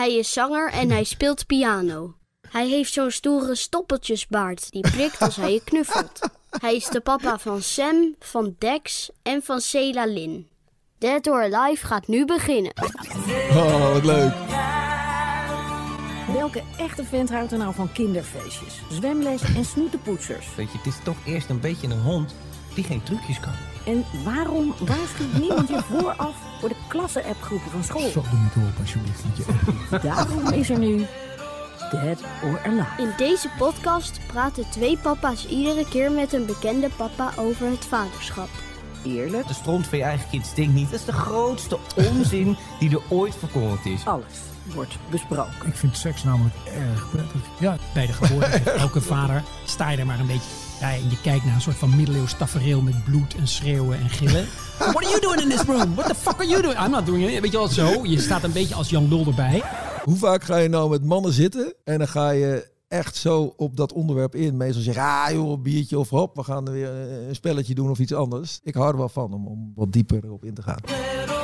Hij is zanger en hij speelt piano. Hij heeft zo'n stoere stoppeltjesbaard die prikt als hij je knuffelt. Hij is de papa van Sam, van Dex en van Cela Lin. Dead or Alive gaat nu beginnen. Oh, wat leuk. Welke echte vent houdt er nou van kinderfeestjes, zwemles en snoetenpoetsers? Weet je, het is toch eerst een beetje een hond die geen trucjes kan. En waarom waarschuwt niemand je vooraf voor de klasse-appgroepen van school? Zo, doe niet op alsjeblieft. want je- Daarom is er nu Dead or Alive. In deze podcast praten twee papa's iedere keer met een bekende papa over het vaderschap. Eerlijk, De stront van je eigen kind stinkt niet. Dat is de grootste onzin die er ooit verkondigd is. alles wordt besproken. Ik vind seks namelijk erg prettig. Ja, bij de geboorte elke vader sta je er maar een beetje bij. En je kijkt naar een soort van middeleeuws tafereel met bloed en schreeuwen en gillen. What are you doing in this room? What the fuck are you doing? I'm not doing it. Weet je wel, zo. Je staat een beetje als Jan Lul erbij. Hoe vaak ga je nou met mannen zitten en dan ga je echt zo op dat onderwerp in. Meestal zeg je, ah joh, een biertje of hop, we gaan er weer een spelletje doen of iets anders. Ik hou er wel van om, om wat dieper erop in te gaan.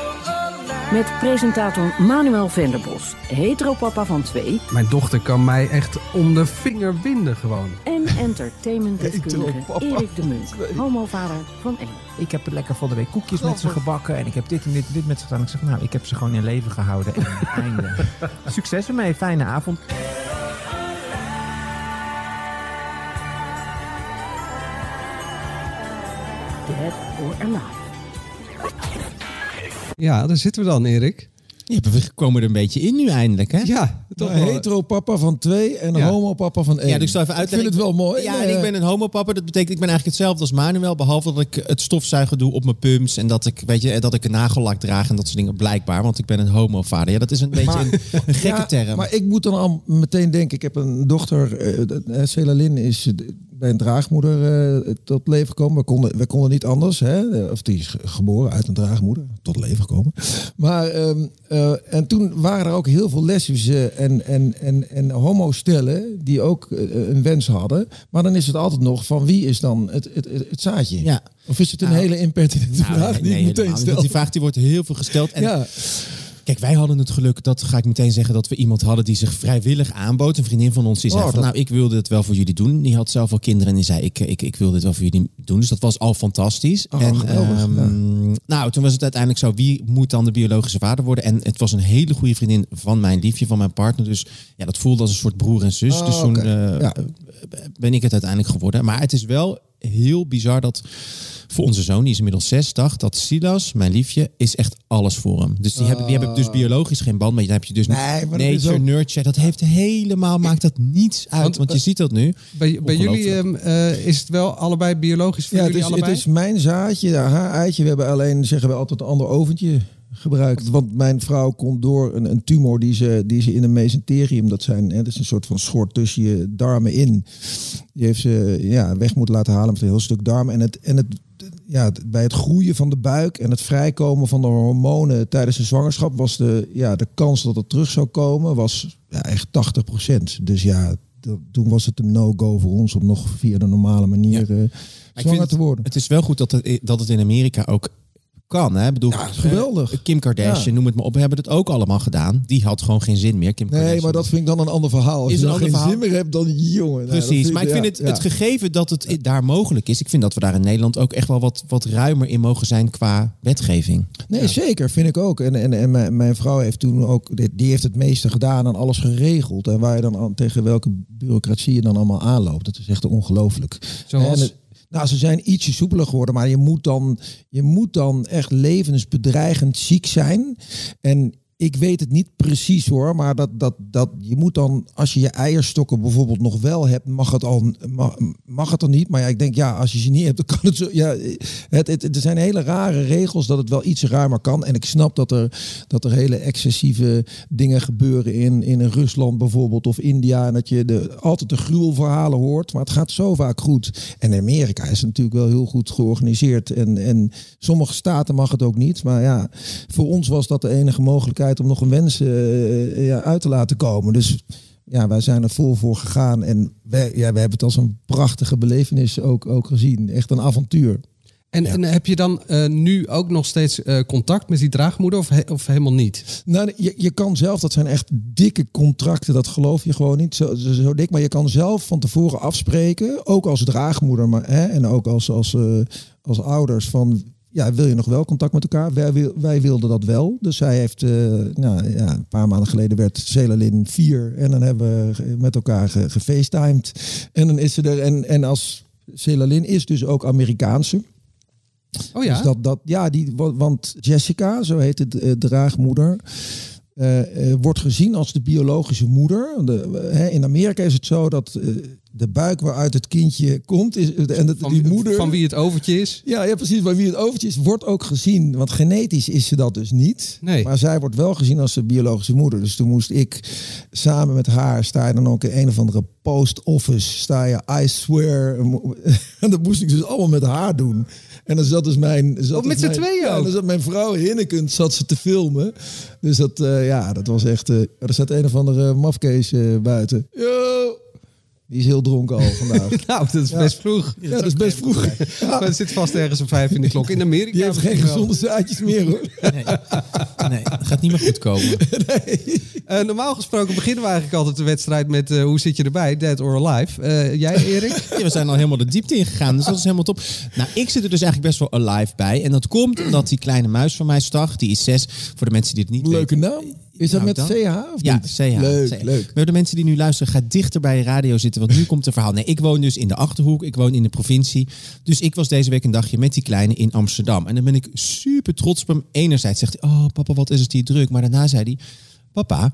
Met presentator Manuel Venderbos, heteropapa van twee Mijn dochter kan mij echt om de vinger winden gewoon. en entertainmentdeskundige Erik de Munt, homovader van één. Ik heb lekker van de week koekjes met ze gebakken. En ik heb dit en dit en dit met ze gedaan. Ik zeg, nou, ik heb ze gewoon in leven gehouden. En einde. Succes ermee. Fijne avond. Dead or Alive. Ja, daar zitten we dan, Erik. Ja, we komen er een beetje in nu eindelijk, hè? Ja, toch Een wel. hetero papa van twee en een Ja. homo papa van één. Ja, dus ik zal even Ik vind uitleggen. het wel mooi. Ja, Eh, en ik ben een homopapa. Dat betekent, ik ben eigenlijk hetzelfde als Manuel. Behalve dat ik het stofzuigen doe op mijn pumps. En dat ik, weet je, dat ik een nagellak draag en dat soort dingen. Blijkbaar, want ik ben een homovader. Ja, dat is een beetje Maar- een, een gekke ja, term. Maar ik moet dan al meteen denken, ik heb een dochter, eh Lin is eh, bij een draagmoeder eh, tot leven gekomen. We konden, we konden niet anders, hè? Eh, of die is ge- geboren uit een draagmoeder, tot leven gekomen. Maar, ehm, eh, en toen waren er ook heel veel lesbische en, en, en, en homostellen die ook eh, een wens hadden. Maar dan is het altijd nog van wie is dan het, het, het, het zaadje? Ja. Of is het een Nou, hele impertinente Nou, vraag nee, die nee, meteen Die vraag die wordt heel veel gesteld. En ja. Kijk, wij hadden het geluk, dat ga ik meteen zeggen, dat we iemand hadden die zich vrijwillig aanbood. Een vriendin van ons die zei Oh, van, dat- nou, ik wilde het wel voor jullie doen. Die had zelf al kinderen en die zei, ik, ik, ik wil dit wel voor jullie doen. Dus dat was al fantastisch. Oh, en, geweldig, ehm, Nou, toen was het uiteindelijk zo, wie moet dan de biologische vader worden? En het was een hele goede vriendin van mijn liefje, van mijn partner. Dus ja, dat voelde als een soort broer en zus. Oh, dus toen eh, Ja. ben ik het uiteindelijk geworden. Maar het is wel heel bizar dat voor onze zoon, die is inmiddels zes, dacht dat Silas, mijn liefje, is echt alles voor hem. Dus die, hebben, die hebben dus biologisch geen band, maar dan heb je dus Nee, maar is nature, ook- nurture. Dat heeft helemaal, maakt dat niets uit. Want, Want, je ziet dat nu. Bij, bij jullie eh, is het wel allebei biologisch voor Ja, het jullie is, het allebei? is mijn zaadje, haar eitje. We hebben alleen, zeggen we altijd, een ander oventje gebruikt. Want mijn vrouw komt door een, een tumor die ze, die ze in een mesenterium, dat, zijn, hè, dat is een soort van schort tussen je darmen in. Die heeft ze ja, weg moeten laten halen met een heel stuk darm. En, het, en het, ja, bij het groeien van de buik en het vrijkomen van de hormonen tijdens de zwangerschap was de, ja, de kans dat het terug zou komen was ja, echt 80%. Dus ja, dat- toen was het een no-go voor ons om nog via de normale manier eh, zwanger te worden. Het is wel goed dat het, dat het in Amerika ook kan. Hè? Ik bedoel, Ja, geweldig. eh, Kim Kardashian, Ja. noem het maar op, hebben het ook allemaal gedaan. Die had gewoon geen zin meer. Kim Nee, Kardashian. maar dat vind ik dan een ander verhaal. Als Is je ander geen verhaal. zin meer hebt, dan jongen. nou, Precies, maar ik vind ja, het, ja. het gegeven dat het daar mogelijk is. Ik vind dat we daar in Nederland ook echt wel wat, wat ruimer in mogen zijn qua wetgeving. Nee, zeker, vind ik ook. En, en, en mijn, mijn vrouw heeft toen ook, die- die heeft het meeste gedaan en alles geregeld. En waar je dan aan, tegen welke bureaucratie je dan allemaal aanloopt. Dat is echt ongelooflijk. Zoals? En het- nou, ze zijn ietsje soepeler geworden, maar je moet dan, je moet dan echt levensbedreigend ziek zijn. En Ik weet het niet precies hoor, maar dat, dat, dat, je moet dan, als je je eierstokken bijvoorbeeld nog wel hebt, mag het al mag, mag het dan niet. Maar ja, ik denk ja, als je ze niet hebt, dan kan het zo. Ja, het, het, er zijn hele rare regels dat het wel iets ruimer kan. En ik snap dat er, dat er hele excessieve dingen gebeuren in, in Rusland bijvoorbeeld of India. En dat je de, altijd de gruwelverhalen hoort. Maar het gaat zo vaak goed. En Amerika is natuurlijk wel heel goed georganiseerd. En, en sommige staten mag het ook niet. Maar ja, voor ons was dat de enige mogelijkheid om nog een wens uh, ja, uit te laten komen. Dus ja, wij zijn er vol voor gegaan. En wij, ja, we hebben het als een prachtige belevenis ook, ook gezien. Echt een avontuur. En, en heb je dan uh, nu ook nog steeds uh, contact met die draagmoeder of, he, of helemaal niet? Nou, je, je kan zelf, dat zijn echt dikke contracten, dat geloof je gewoon niet zo, zo, zo dik. Maar je kan zelf van tevoren afspreken, ook als draagmoeder maar, hè, en ook als, als, uh, als ouders, van ja, wil je nog wel contact met elkaar? Wij, wij wilden dat wel. Dus zij heeft, uh, nou, ja, een paar maanden geleden werd Celalin 4 en dan hebben we met elkaar ge, gefacetimed. En dan is ze er, en, en als Celalin is dus ook Amerikaanse. Oh ja? Dus dat, dat, ja, die, want Jessica, zo heet het uh, draagmoeder, uh, uh, wordt gezien als de biologische moeder. De, uh, in Amerika is het zo dat de buik waaruit het kindje komt, is, en dat, van, die moeder. Van wie het overtje is? Ja, ja, precies. Van wie het overtje is, wordt ook gezien. Want genetisch is ze dat dus niet. Nee. Maar zij wordt wel gezien als de biologische moeder. Dus toen moest ik samen met haar, sta je dan ook in een of andere post office, sta je, I swear. En dat moest ik dus allemaal met haar doen. En dan zat dus mijn... Zat oh, met z'n tweeën ja, dan zat mijn vrouw Hinnekund zat ze te filmen. Dus dat, uh, ja, dat was echt... Uh, er zat een of andere mafkees uh, buiten. Die is heel dronken al vandaag. nou, dat is ja. best vroeg. Ja, dat is best vroeg. Ja. Het zit vast ergens om vijf in de klok. In Amerika Die heeft geen gezonde zaadjes meer hoor. Nee, nee dat gaat niet meer goed komen. nee. Uh, normaal gesproken beginnen we eigenlijk altijd de wedstrijd met uh, hoe zit je erbij, dead or alive. Uh, jij Erik? ja, we zijn al helemaal de diepte ingegaan, dus dat is helemaal top. Nou, ik zit er dus eigenlijk best wel alive bij. En dat komt omdat die kleine muis van mij, Stag, die is zes. Voor de mensen die het niet Leuke weten. naam. Is dat Nou, met dan? CH of Ja, niet? CH. Leuk, CH. leuk. Maar de mensen die nu luisteren, ga dichter bij je radio zitten, want nu komt het verhaal. Nee, ik woon dus in de Achterhoek, ik woon in de provincie. Dus ik was deze week een dagje met die kleine in Amsterdam. En dan ben ik super trots op hem. Enerzijds zegt hij, oh papa, wat is het hier druk. Maar daarna zei hij, papa,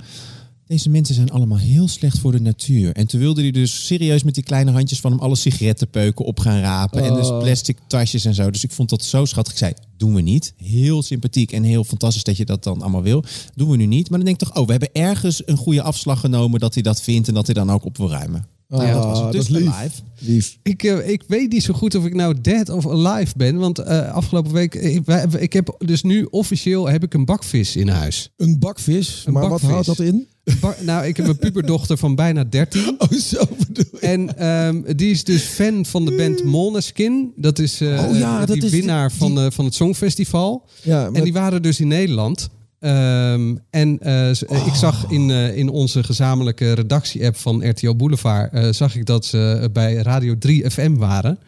deze mensen zijn allemaal heel slecht voor de natuur. En toen wilde hij dus serieus met die kleine handjes van hem alle sigarettenpeuken op gaan rapen. En dus Oh. plastic tasjes en zo. Dus ik vond dat zo schattig. Ik zei, doen we niet. Heel sympathiek en heel fantastisch dat je dat dan allemaal wil. Doen we nu niet. Maar dan denk ik toch, oh, we hebben ergens een goede afslag genomen dat hij dat vindt en dat hij dan ook op wil ruimen. Nou ja, dat was het. Ah, Dus dat is lief. live. Lief. Ik, uh, ik weet niet zo goed of ik nou dead of alive ben. Want uh, afgelopen week, ik, wij, ik heb dus nu officieel heb ik een bakvis in huis. Een bakvis. Een maar bakvis. wat houdt dat in? Nou, ik heb een puberdochter van bijna 13. Oh, zo bedoel ik. En um, die is dus fan van de band Måneskin. Dat is uh, Oh ja, die dat is winnaar die- van, van het Songfestival. Ja, En die waren dus in Nederland. Um, en uh, ik zag in, uh, in onze gezamenlijke redactie-app van RTO Boulevard... Uh, zag ik dat ze bij Radio 3 FM waren.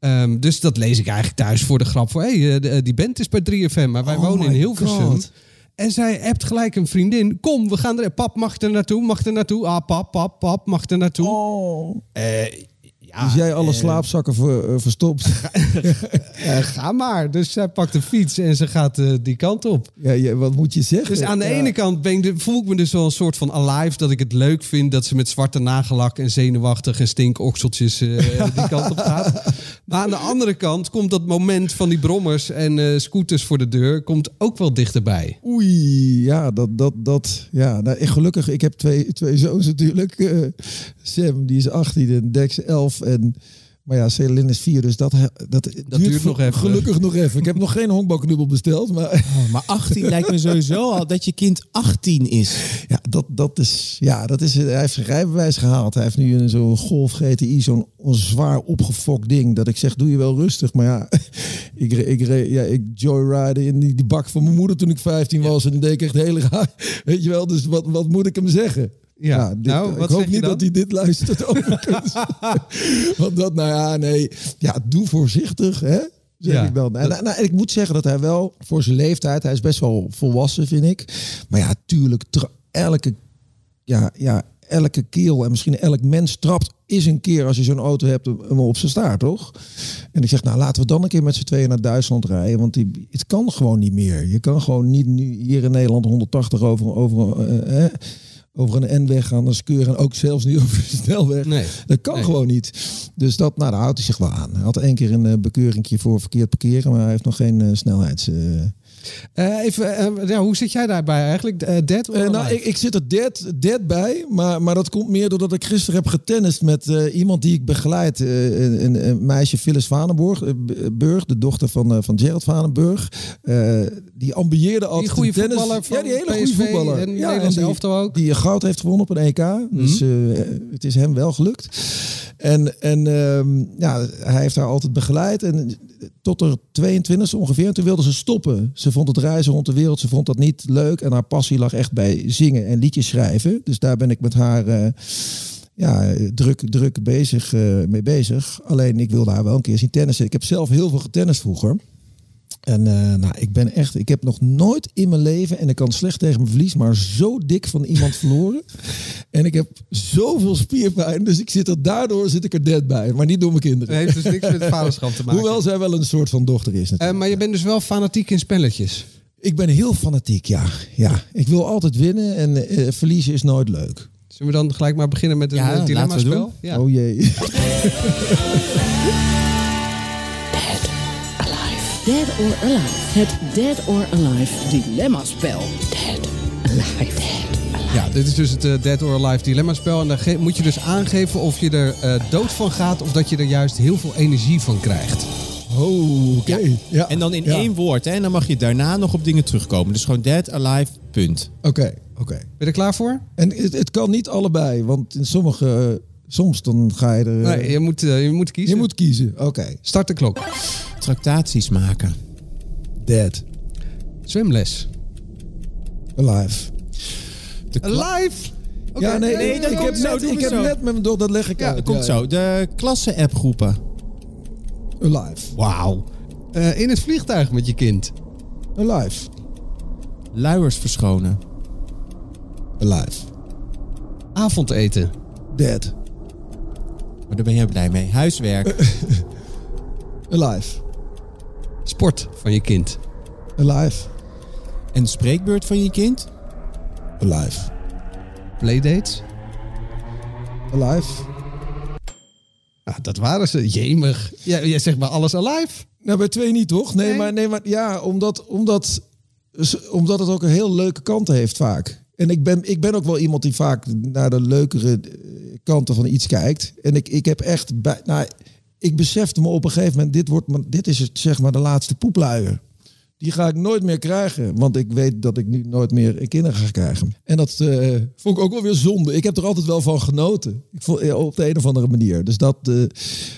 Um, dus dat lees ik eigenlijk thuis voor de grap. Voor, hey, die band is bij 3FM, maar wij Oh wonen in Hilversum. God. En zij hebt gelijk een vriendin. Kom, we gaan er... Pap, mag er naartoe? Mag er naartoe? Ah, pap, pap, pap, mag er naartoe? Oh. Eh, ja, dus jij alle eh, slaapzakken ver, uh, verstopt? eh, ga maar. Dus zij pakt de fiets en ze gaat uh, die kant op. ja, ja, wat moet je zeggen? Dus aan de Ja. ene kant ben ik de, voel ik me dus wel een soort van alive. Dat ik het leuk vind dat ze met zwarte nagellak en zenuwachtig en stinkokseltjes die kant op gaat. Maar aan de andere kant komt dat moment van die brommers en scooters voor de deur komt ook wel dichterbij. Oei, ja, dat, dat, dat, ja. Nou, gelukkig, ik heb twee, twee zoons natuurlijk. Eh, Sam, die is 18 en Dex 11 en... Maar ja, Celine is 4, dus dat, dat, duurt nog even. Gelukkig nog even. Ik heb nog geen honkbalknubbel besteld, maar Oh, maar 18 lijkt me sowieso al dat je kind 18 is. ja, dat, dat is, ja, dat is, hij heeft zijn rijbewijs gehaald. Hij heeft nu een zo'n Golf GTI, zo'n zo'n zwaar opgefokt ding. Dat ik zeg, doe je wel rustig. Maar ja, ik, ik, ja, ik joyride in die, die bak van mijn moeder toen ik 15 was. En dan deed ik echt heel raar. Weet je wel, dus wat, wat moet ik hem zeggen? Ja, dit- nou, ik hoop niet dat hij dit luistert overigens. Want dat, nou ja, nee. Ja, doe voorzichtig, hè? Zeg Ja, ik dan. En, nou, en ik moet zeggen dat hij wel voor zijn leeftijd, hij is best wel volwassen, vind ik. Maar ja, tuurlijk, elke, ja, ja, elke kiel en misschien elk mens trapt is een keer als je zo'n auto hebt hem op zijn staart, toch? En ik zeg, nou laten we dan een keer met z'n tweeën naar Duitsland rijden, want die, het kan gewoon niet meer. Je kan gewoon niet nu hier in Nederland 180 over, over, eh, eh, over een N-weg gaan, dan skeuren en ook zelfs niet over de snelweg. Nee. Dat kan Nee. gewoon niet. Dus dat, nou, daar houdt hij zich wel aan. Hij had één keer een uh, bekeuringje voor verkeerd parkeren, maar hij heeft nog geen eh, snelheids... eh, Eh, even, ja, hoe zit jij daarbij eigenlijk? Eh, dead nou, ik, ik zit er dead, dead bij, maar, maar dat komt meer doordat ik gisteren heb getennist met iemand die ik begeleid. een, een, een meisje, Phyllis Vanenburg, Burg, de dochter van, van Gerald Vanenburg. Die ambieerde altijd Die goede tennis. voetballer van ja, die hele goede voetballer. en ja, Nederlands die- elftal ook. Die goud heeft gewonnen op een EK. Dus eh, het is hem wel gelukt. En, en ehm, ja, hij heeft haar altijd begeleid. En tot er 22 ongeveer. En toen wilde ze stoppen. Ze vond het reizen rond de wereld. Ze vond dat niet leuk. En haar passie lag echt bij zingen en liedjes schrijven. Dus daar ben ik met haar eh, ja, druk, druk bezig, eh, mee bezig. Alleen ik wilde haar wel een keer zien tennissen. Ik heb zelf heel veel getennist vroeger. En eh, nou, ik ben echt, ik heb nog nooit in mijn leven, en ik kan slecht tegen mijn verlies, maar zo dik van iemand verloren. En ik heb zoveel spierpijn, dus ik zit er, daardoor zit ik er dead bij. Maar niet door mijn kinderen. Het heeft dus niks met vaderschap te maken. Hoewel zij wel een soort van dochter is natuurlijk. Eh, maar je bent dus wel fanatiek in spelletjes. ik ben heel fanatiek, ja. ja. Ik wil altijd winnen en eh, verliezen is nooit leuk. Zullen we dan gelijk maar beginnen met een Ja, dilemma-spel? doen. Ja. Oh jee. Dead or Alive. Het Dead or Alive dilemma-spel. Dead Alive. Ja, dit is dus het eh, Dead or Alive dilemma-spel. En daar moet je dus aangeven of je er eh, dood van gaat... of dat je er juist heel veel energie van krijgt. Oh, oké. Ja. En dan in Ja. één woord. Hè? En dan mag je daarna nog op dingen terugkomen. Dus gewoon dead, alive, punt. Oké, oké. Ben je er klaar voor? En het, het kan niet allebei, want in sommige, eh, soms dan ga je er... Nee, je moet, eh, je moet kiezen. je moet kiezen. Oké. Start de klok. Tractaties maken. Dead. Zwemles. Alive. De kla- Live! ja, nee, nee, dat ik heb, zo, net, ik heb net met mijn dochter, dat leg ik Ja, uit. dat komt zo. De klasse-appgroepen. Alive. Wauw. Eh, in het vliegtuig met je kind. Alive. Luiers verschonen. Alive. Avondeten. Dead. Maar daar ben jij blij mee. Huiswerk. Alive. Sport van je kind. Alive. Een spreekbeurt van je kind. Alive. Playdates. Alive. Ah, dat waren ze. Jemig. Jij zegt maar alles alive. Nou, bij twee niet, toch? Nee, Nee. maar, nee, maar ja, omdat, omdat, omdat het ook een heel leuke kant heeft vaak. En ik ben, ik ben ook wel iemand die vaak naar de leukere eh, kanten van iets kijkt. En ik, ik heb echt... Bij, nou, ik besefte me op een gegeven moment... Dit, wordt, dit is het, zeg maar de laatste poepluier. Die ga ik nooit meer krijgen. Want ik weet dat ik nu nooit meer kinderen ga krijgen. En dat eh, vond ik ook wel weer zonde. Ik heb er altijd wel van genoten. Ik vond, eh, op de een of andere manier. Dus dat,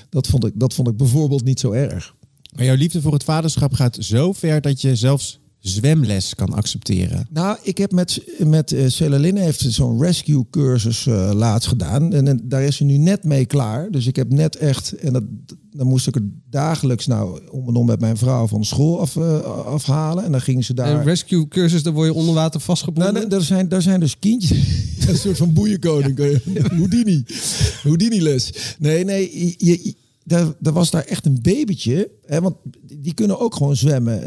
dat, vond ik, dat vond ik bijvoorbeeld niet zo erg. Maar jouw liefde voor het vaderschap gaat zo ver dat je zelfs zwemles kan accepteren. Nou, ik heb met, met uh, Celalin heeft zo'n rescue cursus uh, laatst gedaan. En, en, daar is ze nu net mee klaar. Dus ik heb net echt, en dat, dan moest ik er dagelijks nou om en om met mijn vrouw van school af, uh, afhalen. En dan gingen ze daar... Een rescue cursus, daar word je onder water vastgebonden? Nou, daar, zijn, daar zijn dus kindjes, een soort van boeienkoning. Houdini. Houdini les. Nee, nee, je, je daar, was daar echt een babytje. Hè, want die kunnen ook gewoon zwemmen.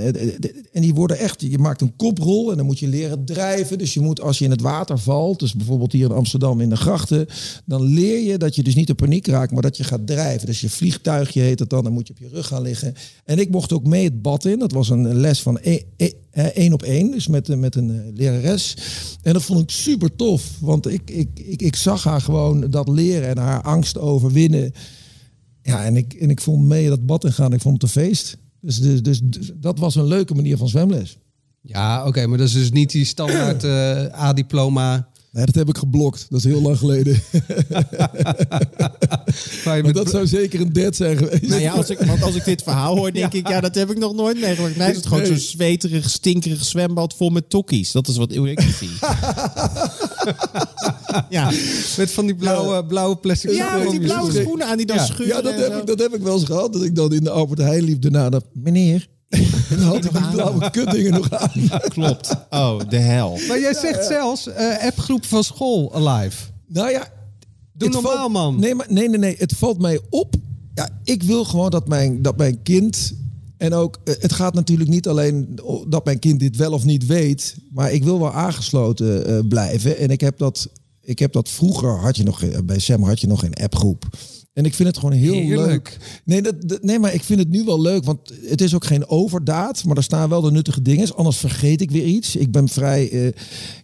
En die worden echt, je maakt een koprol en dan moet je leren drijven. Dus je moet als je in het water valt, dus bijvoorbeeld hier in Amsterdam in de grachten, dan leer je dat je dus niet in paniek raakt, maar dat je gaat drijven. Dus je vliegtuigje heet het dan, dan moet je op je rug gaan liggen. En ik mocht ook mee het bad in. Dat was een les van één op één, dus met, met een lerares. En dat vond ik super tof, want ik, ik, ik, ik zag haar gewoon dat leren en haar angst overwinnen. Ja, en ik, en ik vond mee dat bad ingaan. Ik vond het een feest. Dus, dus, dus, dus dat was een leuke manier van zwemles. Ja, oké, okay, maar dat is dus niet die standaard uh, A-diploma. Nee, dat heb ik geblokt. Dat is heel lang geleden. maar met... dat zou zeker een dead zijn geweest. Nou ja, als ik, want als ik dit verhaal hoor, denk ja. ik, ja, dat heb ik nog nooit meegemaakt. Nee, is het gewoon nee. zo'n zweterig, stinkerig zwembad vol met tokkies. Dat is wat ik zie. ja, met van die blauwe, blauwe plastic Ja, met die blauwe schoenen aan die dan ja. scheuren. Ja, dat heb, ik, dat heb ik wel eens gehad. Dat ik dan in de Albert Heijn liep daarna. Dat, meneer, en dan had ik die blauwe kuttingen nog aan. Klopt. Oh, de hel. Maar jij zegt zelfs uh, appgroep van school alive. Nou ja, Doe het normaal, valt- man. Nee, maar, nee, nee, nee. Het valt mij op. Ja, ik wil gewoon dat mijn, dat mijn kind. En ook, eh, het gaat natuurlijk niet alleen dat mijn kind dit wel of niet weet. Maar ik wil wel aangesloten eh, blijven. En ik heb dat. Ik heb dat vroeger had je nog eh, bij Sam had je nog een appgroep. En ik vind het gewoon heel Heerlijk. leuk. Nee, dat, dat- nee, maar ik vind het nu wel leuk. Want het is ook geen overdaad. Maar er staan wel de nuttige dingen. Anders vergeet ik weer iets. Ik ben vrij. eh,